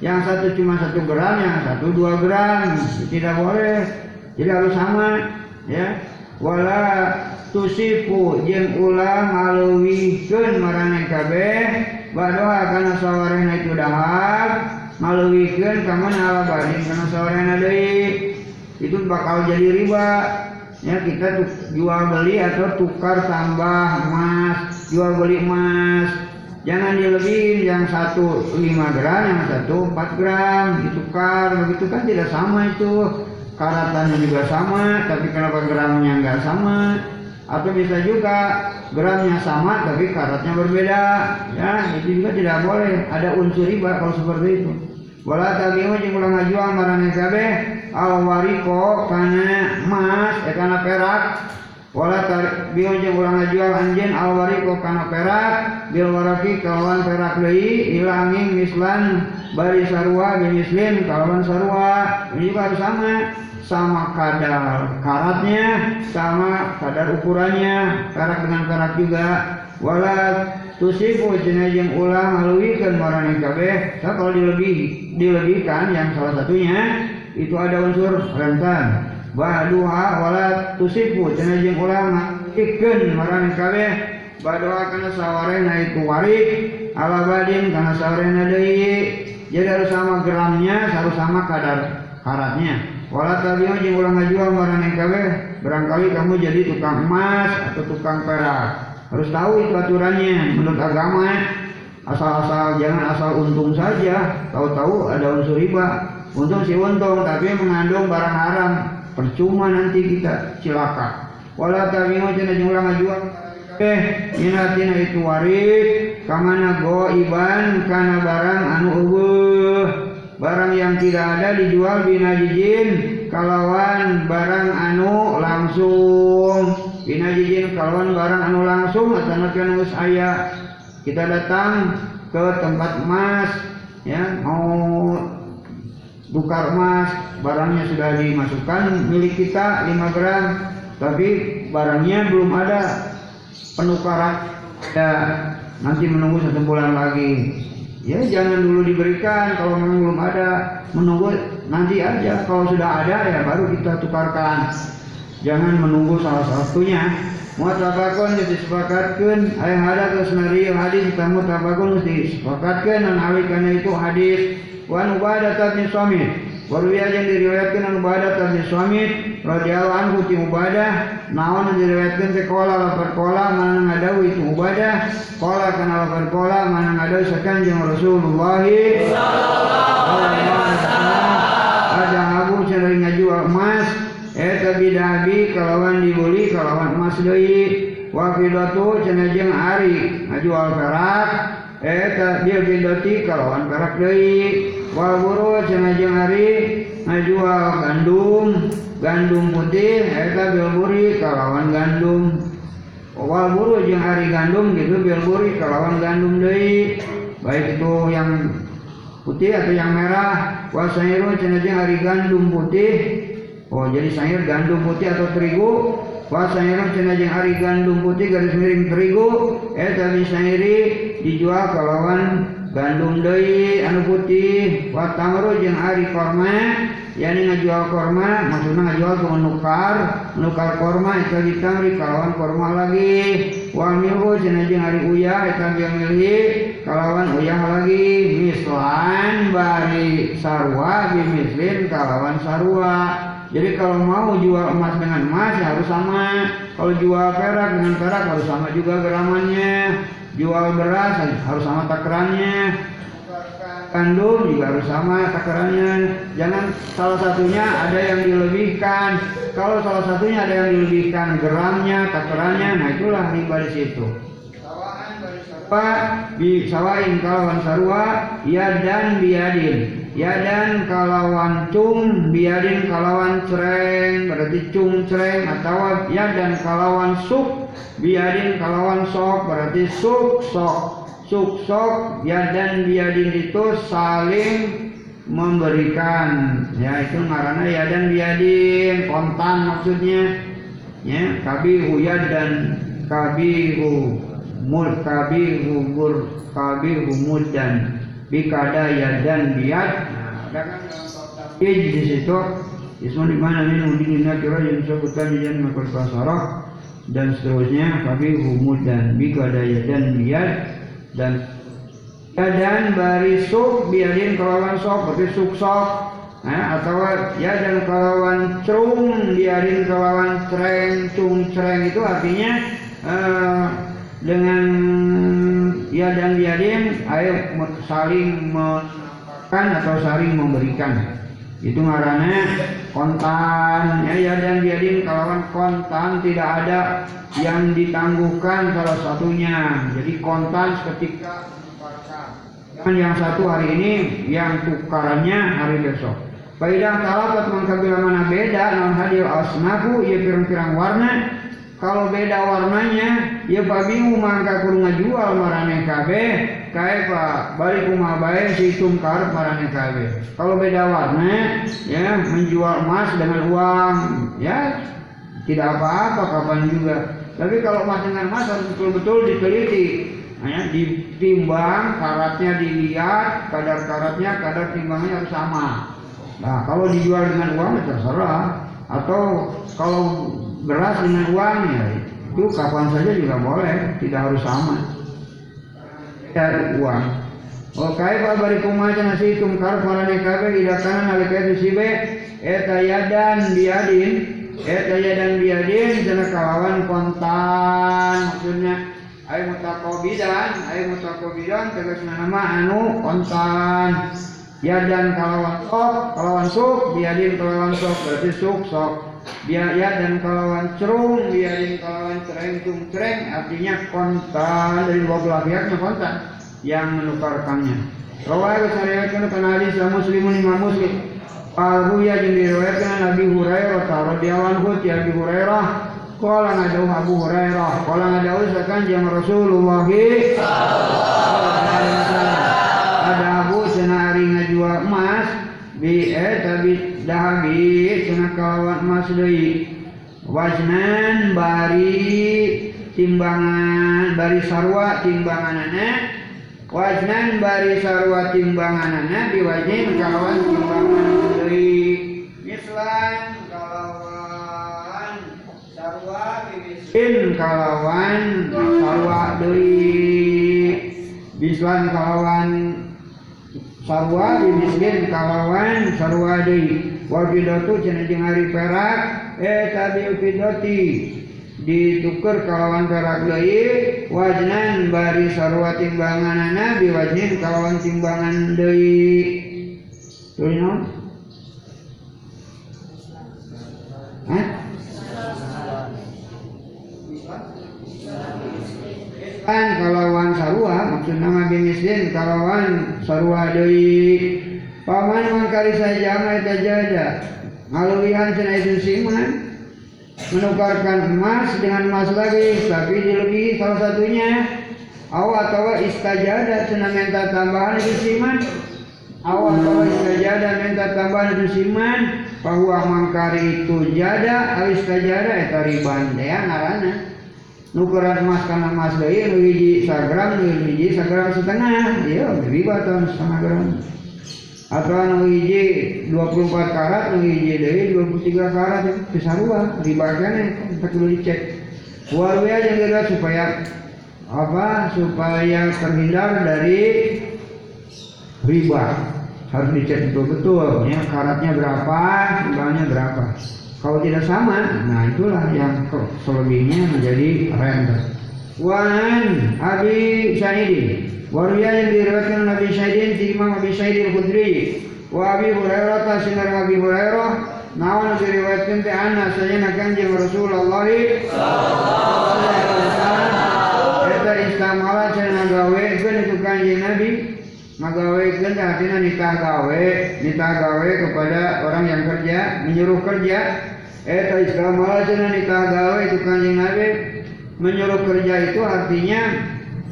Yang satu cuma 1 gram, yang satu 2 gram. Tidak boleh. Jadi harus sama. Ya. Wala tusipu jeung ulah ngaluwihkeun marane kabeh badoa kana sawarena itu dahar ngaluwihkeun ka mana alabadin kana sawarena deui itu bakal jadi riba. Ya kita jual beli atau tukar tambah emas jual beli emas. Jangan dilebihin yang satu lima gram yang satu empat gram ditukar. Begitu kan tidak sama itu. Karatannya juga sama tapi kenapa gramnya nggak sama atau bisa juga gramnya sama tapi karatnya berbeda. Ya itu juga tidak boleh. Ada unsur riba kalau seperti itu. Wala tabiu jeung ulah ngajual marane kabeh al kana emas eh kana perak wala tabiu jeung ulah ngajual anjeun al wariko kana perak bil waraki kawan perak deui ilanging mislan bari sarua bi muslim kawan sarua ini juga sama sama kadar karatnya, sama kadar ukurannya, perak dengan perak juga. Wala tusifu jenajeng ulah ngaluwikeun marane kabeh. Kalau dilebih dilebihkan yang salah satunya itu ada unsur rentan. Ba'duha wala tusifu jenajeng ulah ngaluwikeun marane kabeh. Ba'duha kana sawarena itu warik ala badin kana sawarena deui. Jadi harus sama gramnya, harus sama kadar karatnya. Wala tabiu jeung ulah ngajual marane kabeh, barangkali kamu jadi tukang emas atau tukang perak. Harus tahu itu aturannya menurut agama. Asal-asal jangan asal untung saja, tahu-tahu ada unsur riba. Untung si untung tapi mengandung barang haram. Percuma nanti kita cilaka. Wala tabiu jeung ulah ngajual eh minatina itu warid. Kamana iban kana barang anu eueuh barang yang tidak ada dijual binajijin kalawan barang anu langsung. Binajijin kalawan barang anu langsung atau anu aya. Kita datang ke tempat emas ya mau tukar emas barangnya sudah dimasukkan milik kita 5 gram tapi barangnya belum ada. Penukaran ya nanti menunggu satu bulan lagi. Ya jangan dulu diberikan kalau memang belum ada menunggu nanti aja. Kalau sudah ada ya baru kita tukarkan. Jangan menunggu salah satunya mutabakun disepakatkan. Ayah ada kesenari hadis kita mutabakun disepakatkan. Dan awik karena itu hadis wan ubadah bin suami Waruya yang diriwayatkan an Ubadah bin Suami radhiyallahu anhu ti Ubadah naon yang diriwayatkan ke kola lapar kola mana ngadawi itu Ubadah kola kana lapar kola mana ngadawi sakanjeng Rasulullah. Ada abu cenah ngajual emas. Eta bidabi kalawan dibeli kalawan emas deui. Wa fidatu cenah jeung ari ngajual perak eta bil fidati kalawan perak deui. Wal buru cenah jeung ari ngajual gandum. Gandum putih eta bil buri kalawan gandum. Wal buru jeung ari gandum gitu bil buri kalawan gandum deui. Baik itu yang putih atau yang merah. Wa sayru jeung ari gandum putih. Oh jadi sayur gandum putih atau terigu Wa sayur cenah jeung ari gandum putih garis miring terigu eta misairi dijual kalawan gandum deui anu putih. Wa tamru jeung ari korma yani ngajual korma maksudna ngajual ku nukar nukar korma eta ditamri kalawan korma lagi. Wa milhu cenah jeung ari uyah eta milhi kalawan uyah lagi. Mislan bari sarwa bimislin kalawan sarwa jadi kalau mau jual emas dengan emas ya harus sama. Kalau jual perak dengan perak harus sama juga geramannya. Jual beras harus sama takarannya. Kandung juga harus sama takarannya. Jangan salah satunya ada yang dilebihkan. Kalau salah satunya ada yang dilebihkan gramnya, takarannya, nah itulah riba di situ. Pak bi sawain kalawan sarwa ya dan biadin Yadan kalawan cung biadin kalawan cereng berarti cung cereng atau yadan kalawan suk biadin kalawan sok berarti suk sok. Suk sok yadan biadin itu saling memberikan. Ya itu karena yadan biadin kontan maksudnya. Ya kabihu yadan kabihu mul kabihu mur kabihu mudan bikada ya dan biat nah, kan di situ. Mana ini udin kira yang disebutkan di jalan makul basarah dan seterusnya. Tapi humud dan bikada ya dan biat dan dan bari suk biadin kelawan sok berarti suk sok. Nah, atau ya dan kelawan cung biadin kelawan cereng cung cereng itu artinya uh, dengan ya dan biadin ayo saling menampakkan atau saling memberikan. Itu ngarannya kontan. Ya, ya dan biadin kalawan kontan tidak ada yang ditangguhkan salah satunya. Jadi kontan ketika kan yang satu hari ini yang tukarannya hari besok. Faidah talabat mengkabila mana beda non hadir asnafu ia pirang-pirang warna kalau beda warnanya ya babi mangka kudu ngajual marane kabe kae pak balik rumah bae si tungkar marane kabe kalau beda warna ya menjual emas dengan uang ya tidak apa-apa kapan juga. Tapi kalau emas dengan emas harus betul-betul diteliti. Hanya ditimbang karatnya dilihat kadar karatnya kadar timbangnya harus sama. Nah kalau dijual dengan uang ya terserah. Atau kalau beras dengan uangnya. Itu kapan saja juga boleh tidak harus sama. Cari uang. Oh kai pa bari kumaca nasi tungkar marane kabe ida kana nalika sibe eta yadan biadin eta yadan biadin cenah kalawan kontan maksudnya ayo mutakobidan ayo mutakobidan tegasna nama anu kontan. Yadan kalawan sok kalawan suk biadin kalawan sok berarti suk sok biaya dan kalawan cerung biarin kalawan cereng cung cereng. Artinya kontan dari dua belah pihaknya kontan yang menukarkannya. Rawai kesariatkan karena hadis muslimun imam muslim. Abu ya jeung diriwayatkan Nabi Hurairah radhiyallahu anhu ti Abi Hurairah. Kala ngajauh Abu Hurairah. Kala ngajauh sakan jang Rasulullah. Ada abu cenah ari ngajual emas. Bi eh dahabi cenah kalawan emas deui wajnan bari timbangan bari sarwa timbanganana wajnan bari sarwa timbanganana biwajin kalawan timbangan deui mislan kalawan sarwa bimiskin kalawan sarwa deui bislan kalawan sarwa bimiskin kalawan sarwa deui wa bidatu cenah perak eh tadi bidati ditukar kalawan perak deui wajnan bari sarwa timbanganana biwajnin kalawan timbangan deui Tuh naon? Kan sarua maksud nama bimisdin kalawan sarua deui paman mangkari saja eta jada ngaluwihan cenah itu siman menukarkan emas dengan emas lagi tapi dilebihi salah satunya aw atau istajada cenah minta tambahan itu siman aw atau istajada minta tambahan itu siman bahwa mangkari itu jada al istajada eta riban ya ngaranna nukeran emas karena emas deui nu hiji sagram nu hiji sagram setengah ya riba tahun setengah gram. Atau nu hiji 24 karat nu hiji deui 23 karat itu sarua riba kene kita kudu dicek. Warwe aja kira supaya apa supaya terhindar dari riba. Harus dicek betul-betul ya karatnya berapa jumlahnya berapa kalau tidak sama, nah itulah yang selebihnya menjadi render. Wan Abi Sa'id Waria yang diriwayatkan Nabi Sa'idin di Imam Abi Sa'id al-Khudri. Wa Abi Hurairah tasinar Abi Hurairah. Nawan diriwayatkan teh ana sayana kanjeng Rasulullah sallallahu alaihi wasallam. Eta istamala cenah gawekeun itu kanjeng Nabi. Magawekeun artinya nikah gawe. Nikah gawe kepada orang yang kerja menyuruh kerja Eta Islam cenah nikah gawe itu kanjeng Nabi menyuruh kerja itu artinya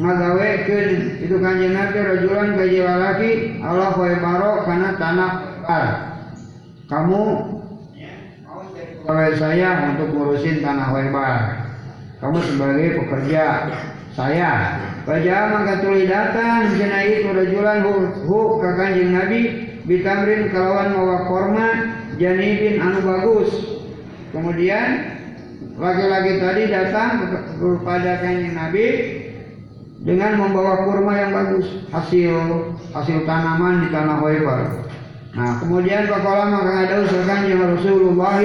ngagawekeun itu kanjeng Nabi rajulan gaji lalaki Allah wae baro kana tanah par. Kamu pegawai saya untuk ngurusin tanah webar. Kamu sebagai pekerja saya. Baca mangka tuluy datang cenah itu rajulan hu, hu ka kanjeng Nabi bitamrin kalawan mawa korma janibin anu bagus Kemudian laki-laki tadi datang kepada kanjeng Nabi dengan membawa kurma yang bagus, hasil hasil tanaman di tanah Khaybar. Nah, kemudian Bapak maka ada usaha kanjeng Rasulullah?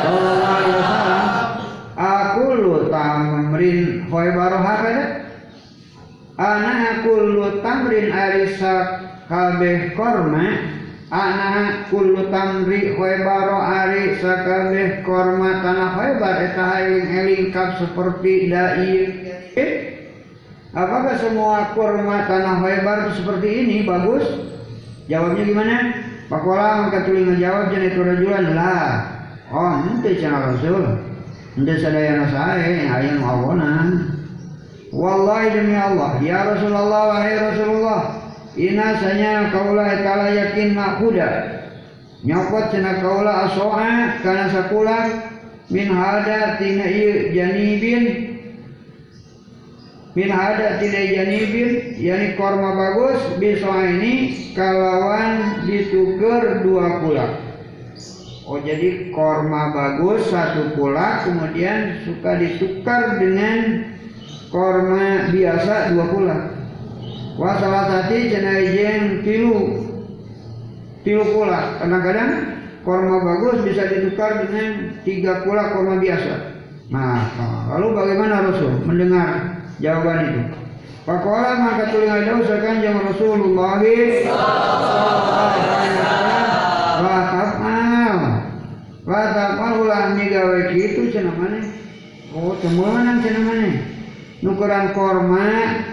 Sallallahu alaihi wasallam aku lu tamrin Khaybar hakada? Ana aku lu tamrin arisa kabeh korma Ana kullu tamri khaybaro ari sakabeh korma tanah khaybar eta eling kap seperti dai Apakah semua korma tanah khaybar seperti ini bagus? Jawabnya gimana? Pakola maka tuli ngejawab jadi itu rajulan lah. Oh, ente cenah Rasul. Ente sadaya sae aya nu awonan. Wallahi demi Allah, ya Rasulullah wahai Rasulullah, Ina sanya kaula etala yakin makuda nyokot cenah kaula asoa kana sakula min hada tina ieu janibin. Min hada tina janibin yani korma bagus bisa ini kalawan dituker dua kulak Oh jadi korma bagus satu kulak kemudian suka ditukar dengan korma biasa dua kulak Wah salah satu cenah tilu tilu pula. Kadang-kadang korma bagus bisa ditukar dengan tiga pula korma biasa. Nah, lalu bagaimana Rasul mendengar jawaban itu? Pakola maka tuling ada usahakan yang Rasulullah Wah tapal Wah tapal ulah gawe gitu cenah mana Oh temenan cenah mana nukeran korma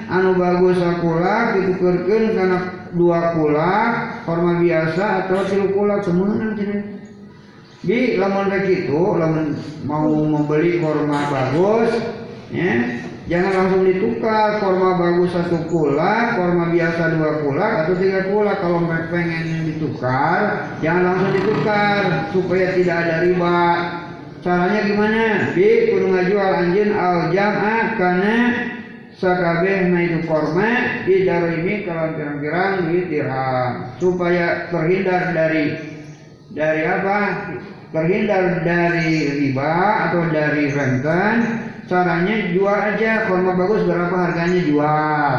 anu bagus sakulak ditukerkeun karena dua kulak korma biasa atau tilu kulak semuanya di lamun rek itu lamun mau membeli korma bagus ya Jangan langsung ditukar korma bagus satu kula, korma biasa dua kula atau tiga kula. Kalau pengen ditukar, jangan langsung ditukar supaya tidak ada riba. Caranya gimana? Bi kudu ngajual anjin al jam'a karena sakabeh na itu korma di ini kalau pirang-pirang duit dirham supaya terhindar dari dari apa? Terhindar dari riba atau dari renten caranya jual aja kurma bagus berapa harganya jual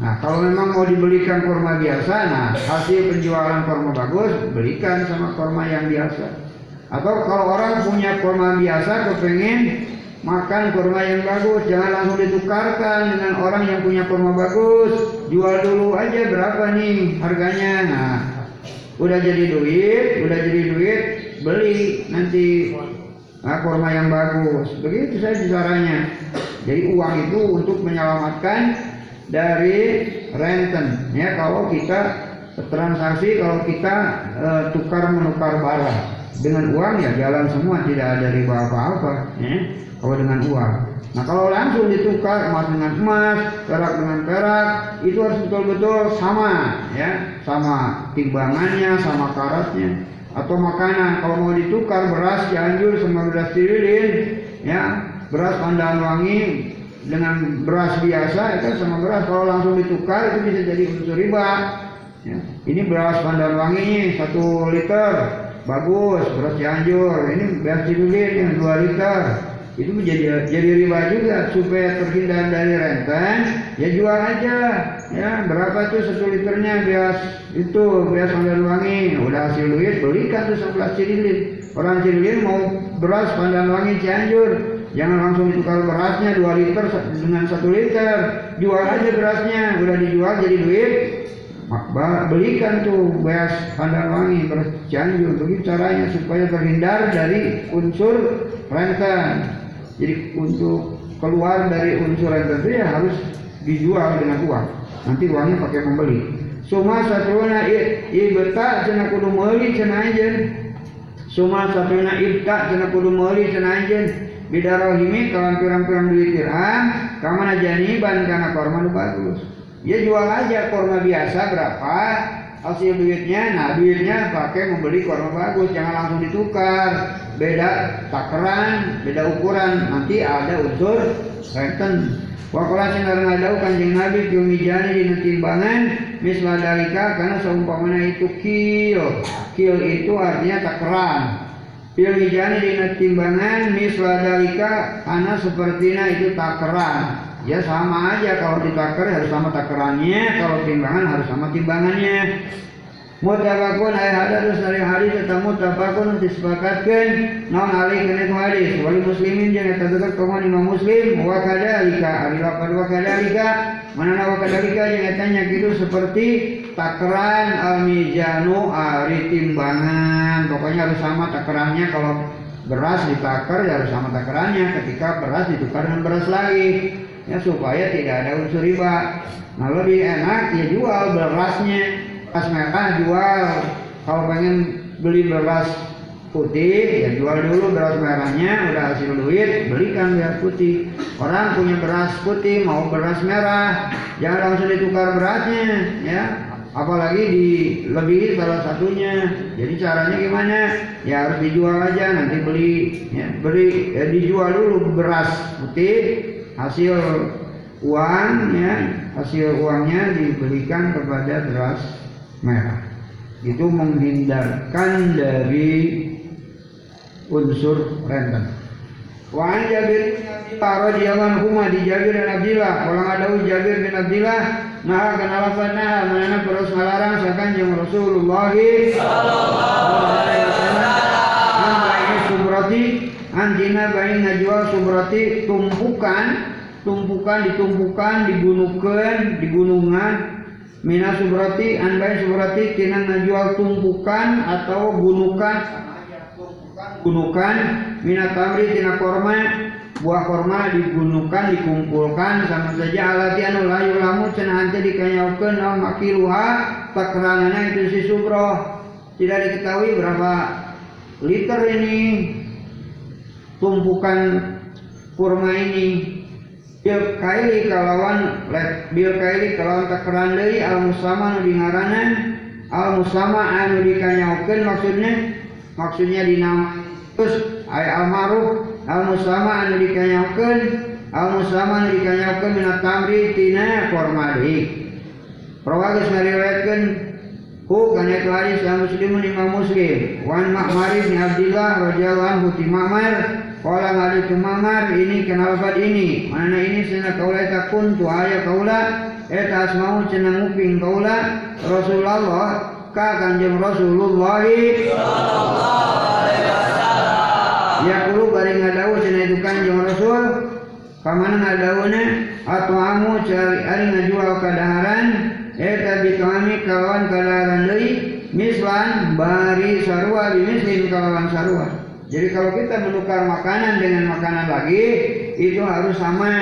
nah kalau memang mau dibelikan kurma biasa nah hasil penjualan kurma bagus belikan sama kurma yang biasa atau kalau orang punya kurma biasa kepengen makan kurma yang bagus jangan langsung ditukarkan dengan orang yang punya kurma bagus jual dulu aja berapa nih harganya nah udah jadi duit udah jadi duit beli nanti nah, kurma yang bagus. Begitu saja caranya. Jadi uang itu untuk menyelamatkan dari renten. Ya kalau kita transaksi, kalau kita e, tukar menukar barang dengan uang ya jalan semua tidak ada riba apa-apa. Ya, kalau dengan uang. Nah kalau langsung ditukar emas dengan emas, perak dengan perak, itu harus betul-betul sama, ya, sama timbangannya, sama karatnya atau makanan kalau mau ditukar beras Cianjur sama beras Cililin ya beras pandan wangi dengan beras biasa itu sama beras kalau langsung ditukar itu bisa jadi unsur riba ya. ini beras pandan wangi satu liter bagus beras Cianjur ini beras Cililin yang dua liter. Itu menjadi jadi riba juga supaya terhindar dari renten ya jual aja. Ya berapa tuh satu liternya bias itu bias pandan wangi. Udah hasil duit belikan tuh sebelah cililin orang cililin mau beras pandan wangi cianjur jangan langsung ditukar berasnya dua liter dengan satu liter. Jual aja berasnya. Udah dijual jadi duit belikan tuh beras pandan wangi beras begitu caranya supaya terhindar dari unsur renten jadi untuk keluar dari unsur yang tertentu ya harus dijual dengan uang. Nanti uangnya pakai membeli. Suma satuna ibta cina kudu meuli cina ajen. Suma satuna ibta cina kudu meuli cina ajen. Bidarohimi kawan pirang-pirang duit dirham, kamana ban karena korma bagus. Ya jual aja korma biasa berapa, hasil duitnya, nah duitnya pakai membeli korma bagus, jangan langsung ditukar. Beda takaran, beda ukuran, nanti ada unsur renten. Wakola sinar ngadau kanjeng Nabi jani di timbangan mislah dalika karena seumpamanya itu kil. Kil itu artinya takaran. Jani di timbangan mislah dalika karena sepertinya itu takaran. Ya sama aja kalau ditakar harus sama takarannya, kalau timbangan harus sama timbangannya. Mutabakun ayat hadis dari hadis atau mutabakun disepakatkan non alih kena hadis? Wali muslimin jangan terdekat kaum imam muslim. Wa kadalika ari lapar wa kadalika mana wa kadalika jangan tanya gitu seperti takaran al mizanu ari timbangan. Pokoknya harus sama takarannya kalau beras ditakar ya harus sama takarannya. Ketika beras ditukar dengan beras lagi ya supaya tidak ada unsur riba. Nah lebih enak ya jual berasnya. Pas mereka jual. Kalau pengen beli beras putih ya jual dulu beras merahnya udah hasil duit belikan beras putih. Orang punya beras putih mau beras merah jangan langsung ditukar berasnya ya. Apalagi di lebih salah satunya. Jadi caranya gimana? Ya harus dijual aja nanti beli ya beli ya dijual dulu beras putih hasil uangnya hasil uangnya diberikan kepada beras merah. Itu menghindarkan dari unsur renten Wan Jabir bin Abdillah radhiyallahu anhu di Jabir bin Abdillah. Kalau ada Jabir bin Abdillah nah kenapa pernah mana terus melarang sakan yang Rasulullah sallallahu alaihi wasallam. Subrati anjina bain najwa subrati tumpukan tumpukan ditumpukan digunukan digunungan. Mina subrati anbai subrati tina ngajual tumpukan atau gunukan gunukan mina tamri tina korma buah korma digunukan dikumpulkan. Sama saja alati anu layu lamu cenah hante dikanyaukeun au makiruha itu si subro tidak diketahui berapa liter ini tumpukan kurma ini. Bil kaili kalawan let bil kaili kalawan takaran deui al musama nu dingaranan. Al musama anu dikanyaokeun maksudnya? Maksudnya dinama terus ay al maruf al musama anu dikanyaokeun al musama anu dikanyaokeun minat tamri tina korma deui. Rawagis ngariwayatkeun hu kana itu hadis yang muslimun imam muslim. Wan ma'mar bin abdillah radhiyallahu anhu ti ma'mar. Kala ngali tumamar ini kenapa ini. Mana ini? Sena kaula eta kuntu aya kaula. Eta asmau cenah nguping kaula. Rasulullah ka kanjeng Rasulullah. Ya kulo bari ngadawu cenah itu kanjeng Rasul. Kamana ngadawuna atau amu cari ari ngajual kadaharan eta bitami kawan kadaharan deui mislan bari sarua bimislim kawan sarua. Jadi kalau kita menukar makanan dengan makanan lagi itu harus sama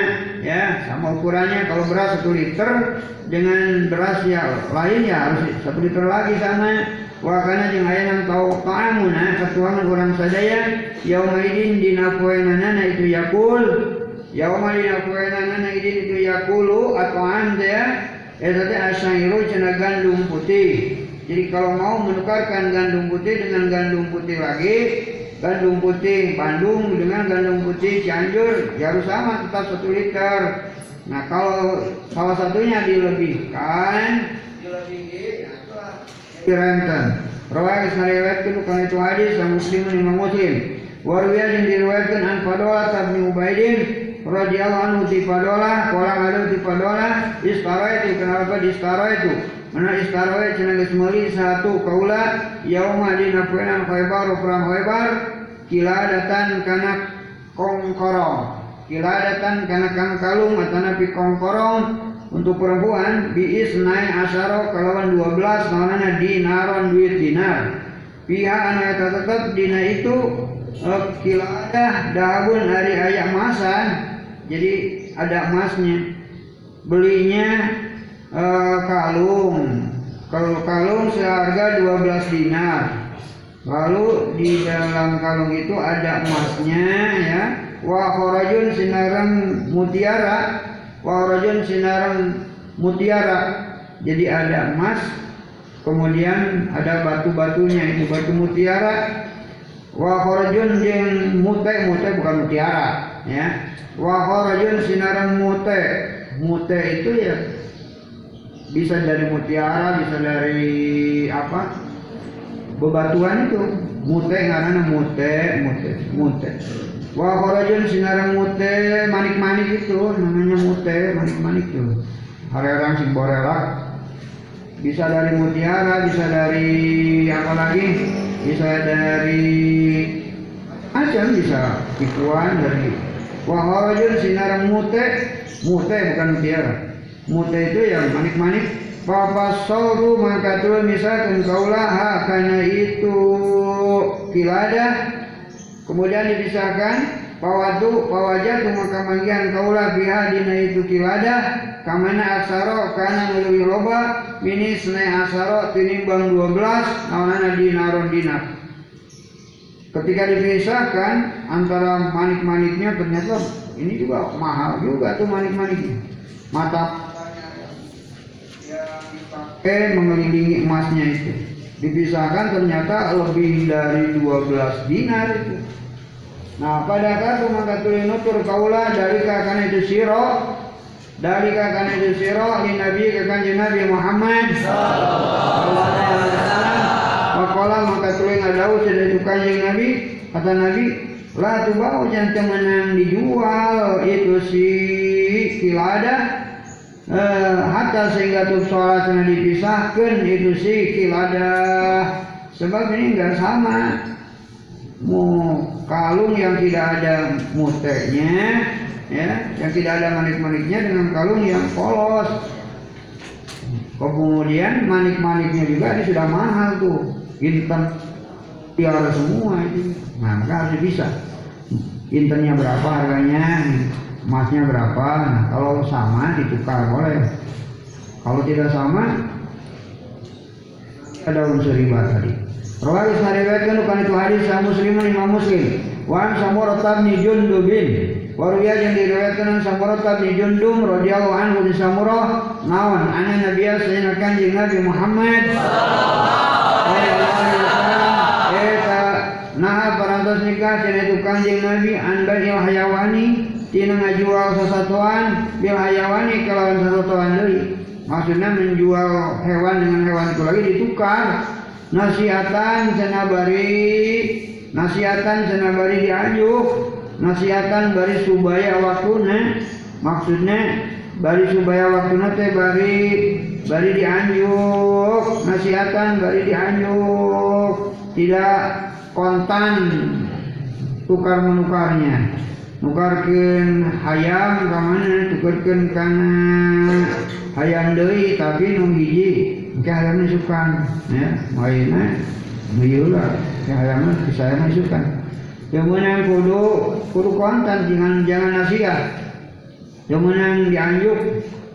ya sama ukurannya. Kalau beras satu liter dengan beras yang lain ya harus satu liter lagi sama. Wakana jeung aya nang tau ta'amuna katuangan orang sadaya yaumaidin dina poenana itu yakul. Yaumaidin dina poenana idin itu yakulu atau anda eta teh asairu cenah gandum putih. Jadi kalau mau menukarkan gandum putih dengan gandum putih lagi gandum putih Bandung dengan gandum putih Cianjur ya sama tetap satu liter. Nah kalau salah satunya dilebihkan Kirenten Rawai isnariwayatkan bukan itu hadis yang muslimun imam muslim Warwiyah yang diriwayatkan an Fadola tabni Ubaidin radhiyallahu Fadola Kolang ada di Fadola Istara itu kenapa di Istara itu? Mana istara cenah geus satu kaula yauma dina poenan Khaibar perang Khaibar kiladatan kana kongkorong. Kiladatan kana kang kalung atana pi kongkorong untuk perempuan biis naik asaro kalawan 12 naonana dinaron duit dinar. Pihak anu eta tetep dina itu uh, kiladah dahabun hari ayak emasan jadi ada emasnya. Belinya uh, kalung. Kalau kalung seharga 12 dinar. Lalu di dalam kalung itu ada emasnya ya. Wa kharajun sinaran mutiara. Wa rajun sinaran mutiara. Jadi ada emas kemudian ada batu-batunya itu batu mutiara. Wa kharajun jeung mute mute bukan mutiara ya. Wa kharajun sinaran mute. Mute itu ya bisa dari mutiara bisa dari apa? Bebatuan itu. Mute ngaranna mute mute mute. Wa kharajun sinaran mute manik-manik itu namanya mute manik-manik itu. Harerang sing borelak. Bisa dari mutiara bisa dari apa lagi? Bisa dari macam bisa tipuan dari wa kharajun sinaran mute. Mute bukan mutiara mute itu yang manik-manik. Papa soru maka tuh misalkan kaulah karena itu kilada. Kemudian dipisahkan pawadu pawajatu maka manggihan kaulah biha dina itu kilada. Kamana aksaro kana lebih loba minis naik asaro tinimbang 12 naonana dinaron dinar ketika dipisahkan antara manik-maniknya ternyata ini juga mahal juga tuh manik-maniknya. Mata eh mengelilingi emasnya itu. Dipisahkan ternyata lebih dari 12 dinar itu. Nah pada kata maka nutur kaula dari kakana itu siro dari kakana itu siro di nabi kakan nabi Muhammad Wakola maka tulen ngadau sudah itu kanjeng nabi. Kata nabi lah tuh bau jangan menang dijual. Itu si kilada eh, hatta sehingga tuh sholat yang dipisahkan itu sih kilada. Sebab ini enggak sama. Mau kalung yang tidak ada muteknya ya yang tidak ada manik-maniknya dengan kalung yang polos. Kemudian manik-maniknya juga ini sudah mahal tuh intan tiara semua itu nah maka harus bisa. Intannya berapa harganya? Emasnya berapa? Nah kalau sama ditukar boleh. Kalau tidak sama ada unsur riba tadi. Rawal isnariwayatkan bukan itu hadis sah musliman imam muslim. Wan samurah tabni jundubin. Waruya yang diriwayatkan Samurah bin Jundum radhiyallahu anhu di Samurah naon? Ana nabiya sayyidina kanjeng Nabi Muhammad nah parantos nikah cenah itu Nabi anda il hayawani tina ngajual sesatuan bil hayawani kalawan sesatuan deui maksudnya menjual hewan dengan hewan itu lagi ditukar nasiatan cenah bari nasiatan cenah bari diajuk nasiatan bari subaya waktuna maksudnya bari subaya waktuna teh bari bari dianjuk. Nasiatan bari dianjuk. Tidak kontan tukar menukarnya. Nukarkeun hayam ka mana tukarkeun kana hayam tapi nu hiji ke hayam sukan. Ya maina meuyeulah ke hayam saya sukan. Kemudian kudu kudu kontan jangan jangan nasihat. Kemudian dianjuk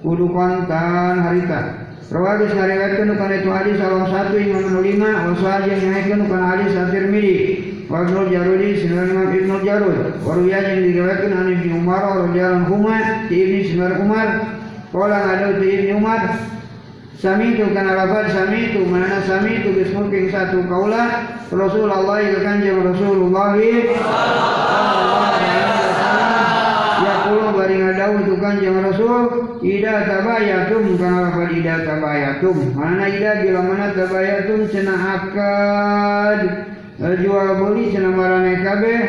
kudu kontan harita. Rawadi sariwayatkan bukan itu hadis salah satu imam lima wasal yang nyaitkan bukan hadis at-Tirmidzi. Wa Ibnu Jarudi sinar Imam Ibnu Jarud. Waruya yang diriwayatkan an Ibnu Umar radhiyallahu anhu di Ibnu Sinar Umar. Qala ada di Ibnu Umar Sami itu kana lafaz sami itu mana sami itu bismulking satu kaula Rasulullah itu kanjeng Rasulullah Ya kulo bari ngadau itu kanjeng Rasul Ida tabayatum kana ida tabayatum. Mana ida bila mana tabayatum cenah akad. Jual beli cenah marane kabeh.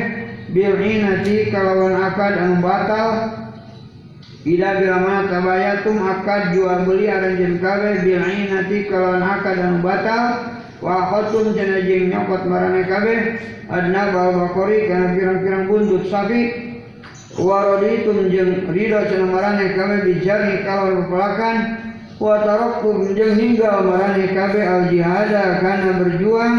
Bil inati kalawan akad anu batal. Ila bila mana tabayatum akad jual beli aranjeun kabeh. Bil inati kalawan akad anu batal. Wa khatum cenah nyokot marane kabeh. Adna bawa bakori kana pirang-pirang buntut sapi wa raditum jeung ridho cenah marane kabeh bijari kalawan pepelakan wa taraktum hingga marane kabeh al jihada kana berjuang.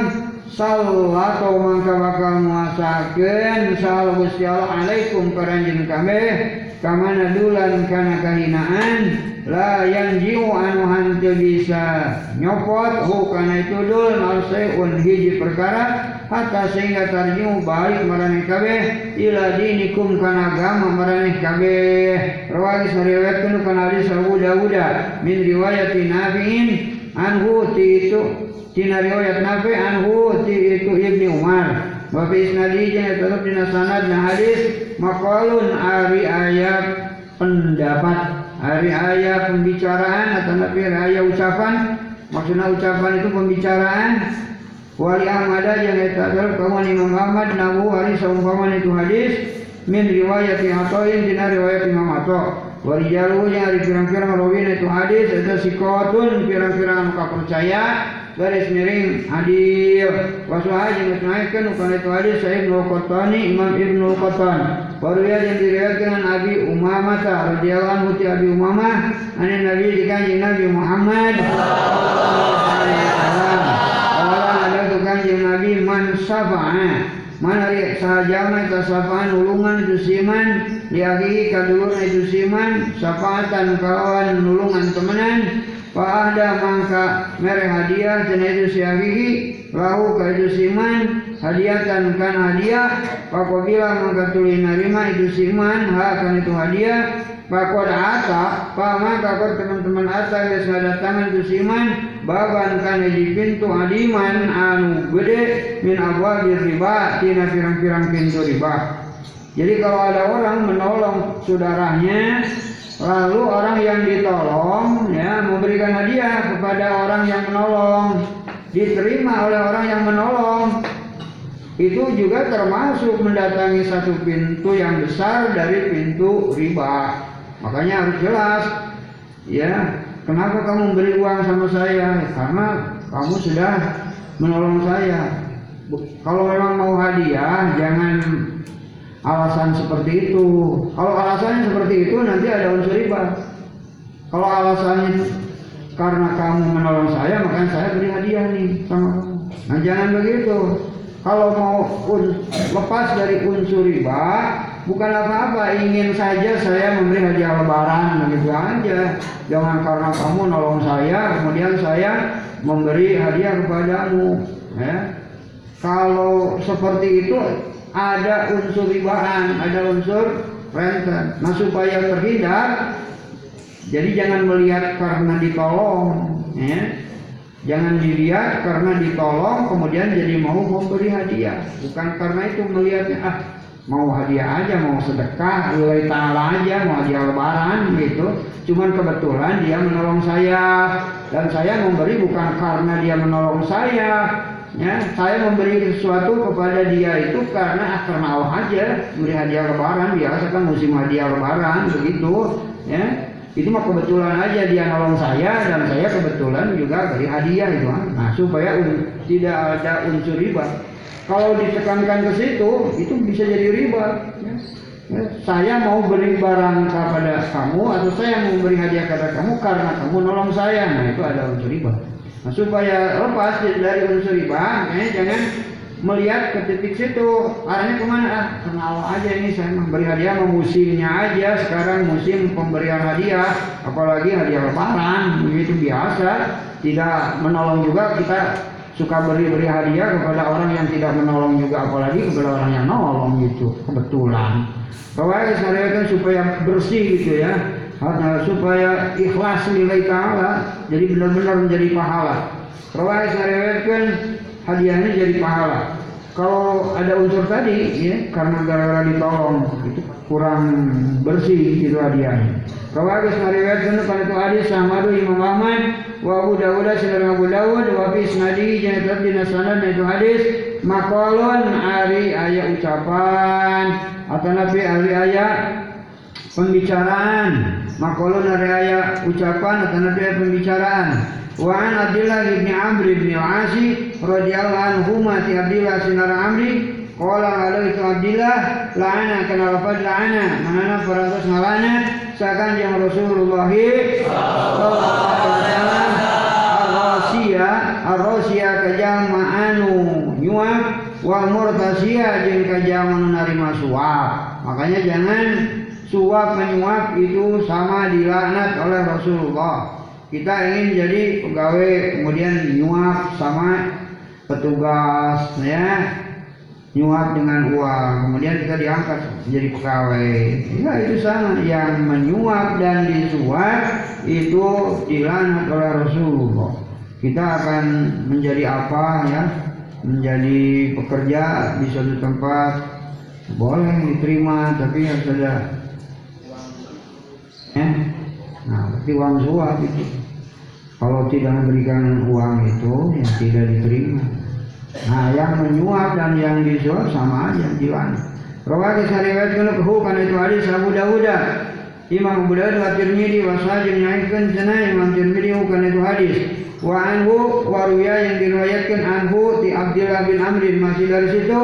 Sallato mangka bakal muasakeun sal Gusti Allah alaikum paranjeun kabeh kamana dulan kana kahinaan? La yang jiu anu hanteu bisa. Nyopot hu kana itu dul un hiji perkara hatta sehingga tarjiu balik marane kabeh ila dinikum kana agama marane kabeh. Rawali sariwayatkeun kana hadis Abu Dawud min riwayat Nafi'in anhu ti itu tina riwayat Nafi anhu ti itu Ibnu Umar wa fi isnadih tetap dina sanad na hadis makalun ari ayat pendapat hari ayat pembicaraan atau nabi ayat ucapan maksudnya ucapan itu pembicaraan wali Ahmad yang adalah kaum Imam Ahmad hari seumpaman itu hadis min riwayat yang atoin dina riwayat Imam wali jalu yang hari pirang-pirang rawin itu hadis itu sikotun pirang-pirang muka percaya garis miring adil wasuha jeung naikkan bukan itu hadis Sa'id bin Qatani Imam Ibnu Qatan Waruya yang diriwayatkan Abi Umamah radhiyallahu anhu Abi Umamah. Ane Nabi di kanjeng Nabi Muhammad. Allah ada tu kanjeng Nabi man man hari sahajama eta safaan nulungan itu siman liahi kadulurna itu siman safaatan kalawan nulungan temenan. Fa'ada mangka mere hadiah cenah itu si agihi lahu ka itu hadiatan kan hadiah. Pakobila mangka tuli narima itu siman ha kan itu hadiah. Pakod ata pa mangka teman-teman ata geus ngadatangan itu siman baban kan di pintu adiman anu gede min abwabir riba tina pirang-pirang pintu riba jadi kalau ada orang menolong saudaranya Lalu orang yang ditolong ya memberikan hadiah kepada orang yang menolong diterima oleh orang yang menolong itu juga termasuk mendatangi satu pintu yang besar dari pintu riba. Makanya harus jelas ya kenapa kamu beri uang sama saya karena kamu sudah menolong saya. Kalau memang mau hadiah jangan alasan seperti itu. Kalau alasannya seperti itu nanti ada unsur riba. Kalau alasannya karena kamu menolong saya, maka saya beri hadiah nih sama kamu. Nah jangan begitu. Kalau mau lepas dari unsur riba, bukan apa-apa, ingin saja saya memberi hadiah lebaran, begitu aja. Jangan karena kamu nolong saya, kemudian saya memberi hadiah kepadamu. Ya. Kalau seperti itu ada unsur ribaan, ada unsur renten. Nah supaya terhindar, jadi jangan melihat karena ditolong, ya. Jangan dilihat karena ditolong kemudian jadi mau memberi hadiah. Bukan karena itu melihatnya ah mau hadiah aja, mau sedekah, lillahi ta'ala aja, mau hadiah lebaran gitu. Cuman kebetulan dia menolong saya. Dan saya memberi bukan karena dia menolong saya, ya. Saya memberi sesuatu kepada dia itu karena ah, karena Allah aja memberi hadiah lebaran. Biasa kan musim hadiah lebaran begitu ya. Itu mah kebetulan aja dia nolong saya dan saya kebetulan juga beri hadiah itu nah supaya tidak ada unsur riba kalau ditekankan ke situ itu bisa jadi riba. Ya. Ya, saya mau beri barang kepada kamu atau saya mau beri hadiah kepada kamu karena kamu nolong saya. Nah itu ada unsur riba. Nah, supaya lepas dari unsur riba ya, jangan melihat ke titik situ. Arahnya ke mana? Ah kenal aja ini saya memberi hadiah musimnya aja. Sekarang musim pemberian hadiah apalagi hadiah lebaran begitu biasa. Tidak menolong juga kita suka beri-beri hadiah kepada orang yang tidak menolong juga apalagi kepada orang yang nolong gitu kebetulan bahwa saya kan supaya bersih gitu ya supaya ikhlas nilai ta'ala jadi benar-benar menjadi pahala bahwa saya kan hadiahnya jadi pahala. Kalau ada unsur tadi, ya, karena gara-gara ditolong, itu kurang bersih gitu hadiahnya. Rawadu semari wajun kalau tu hadis Ahmadu Imam Ahmad wa Abu Dawud sinar Abu Dawud wa fi isnadi jeung tetep dina sanad itu hadis makolon hari ayat ucapan. Atau nabi hari ayat pembicaraan. Makolon hari ayat ucapan atau nabi pembicaraan. Wa an Abdullah bin Amr bin Al-Asi radhiyallahu anhu ma Abdullah sinar Amri Qala alaihi Abdullah la'ana kana lafaz la'ana manana parantos ngalana sakan yang Rasulullah sallallahu alaihi wasallam ar-rasiya ar-rasiya kajang ma'anu nyuap wa murtasia jeung kajang anu suap. Makanya jangan suap menyuap itu sama dilaknat oleh Rasulullah. Kita ingin jadi pegawai kemudian nyuap sama petugas ya nyuap dengan uang kemudian kita diangkat menjadi pegawai. Ya itu sama yang menyuap dan disuap itu dilanat oleh Rasulullah. Kita akan menjadi apa ya? Menjadi pekerja di suatu tempat. Boleh diterima tapi harus ada ya? Nah, berarti uang suap itu. Kalau tidak memberikan uang itu, yang tidak diterima. Nah, yang menyuap dan yang disuap sama aja jilan. Rawat disariwayatkan kehu karena itu hadis Abu Dawud. Imam Abu Dawud wa Tirmidzi wa Sahih menyampaikan sana Imam Tirmidzi karena itu hadis. Wa anhu waruya yang diriwayatkan anhu di Abdullah bin Amr masih dari situ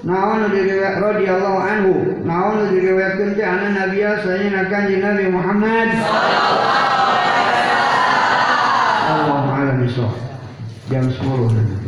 naon radhiyallahu anhu naon diriwayatkan teh ana nabiya saya nakan Nabi Muhammad Allah alam jam 10 nanti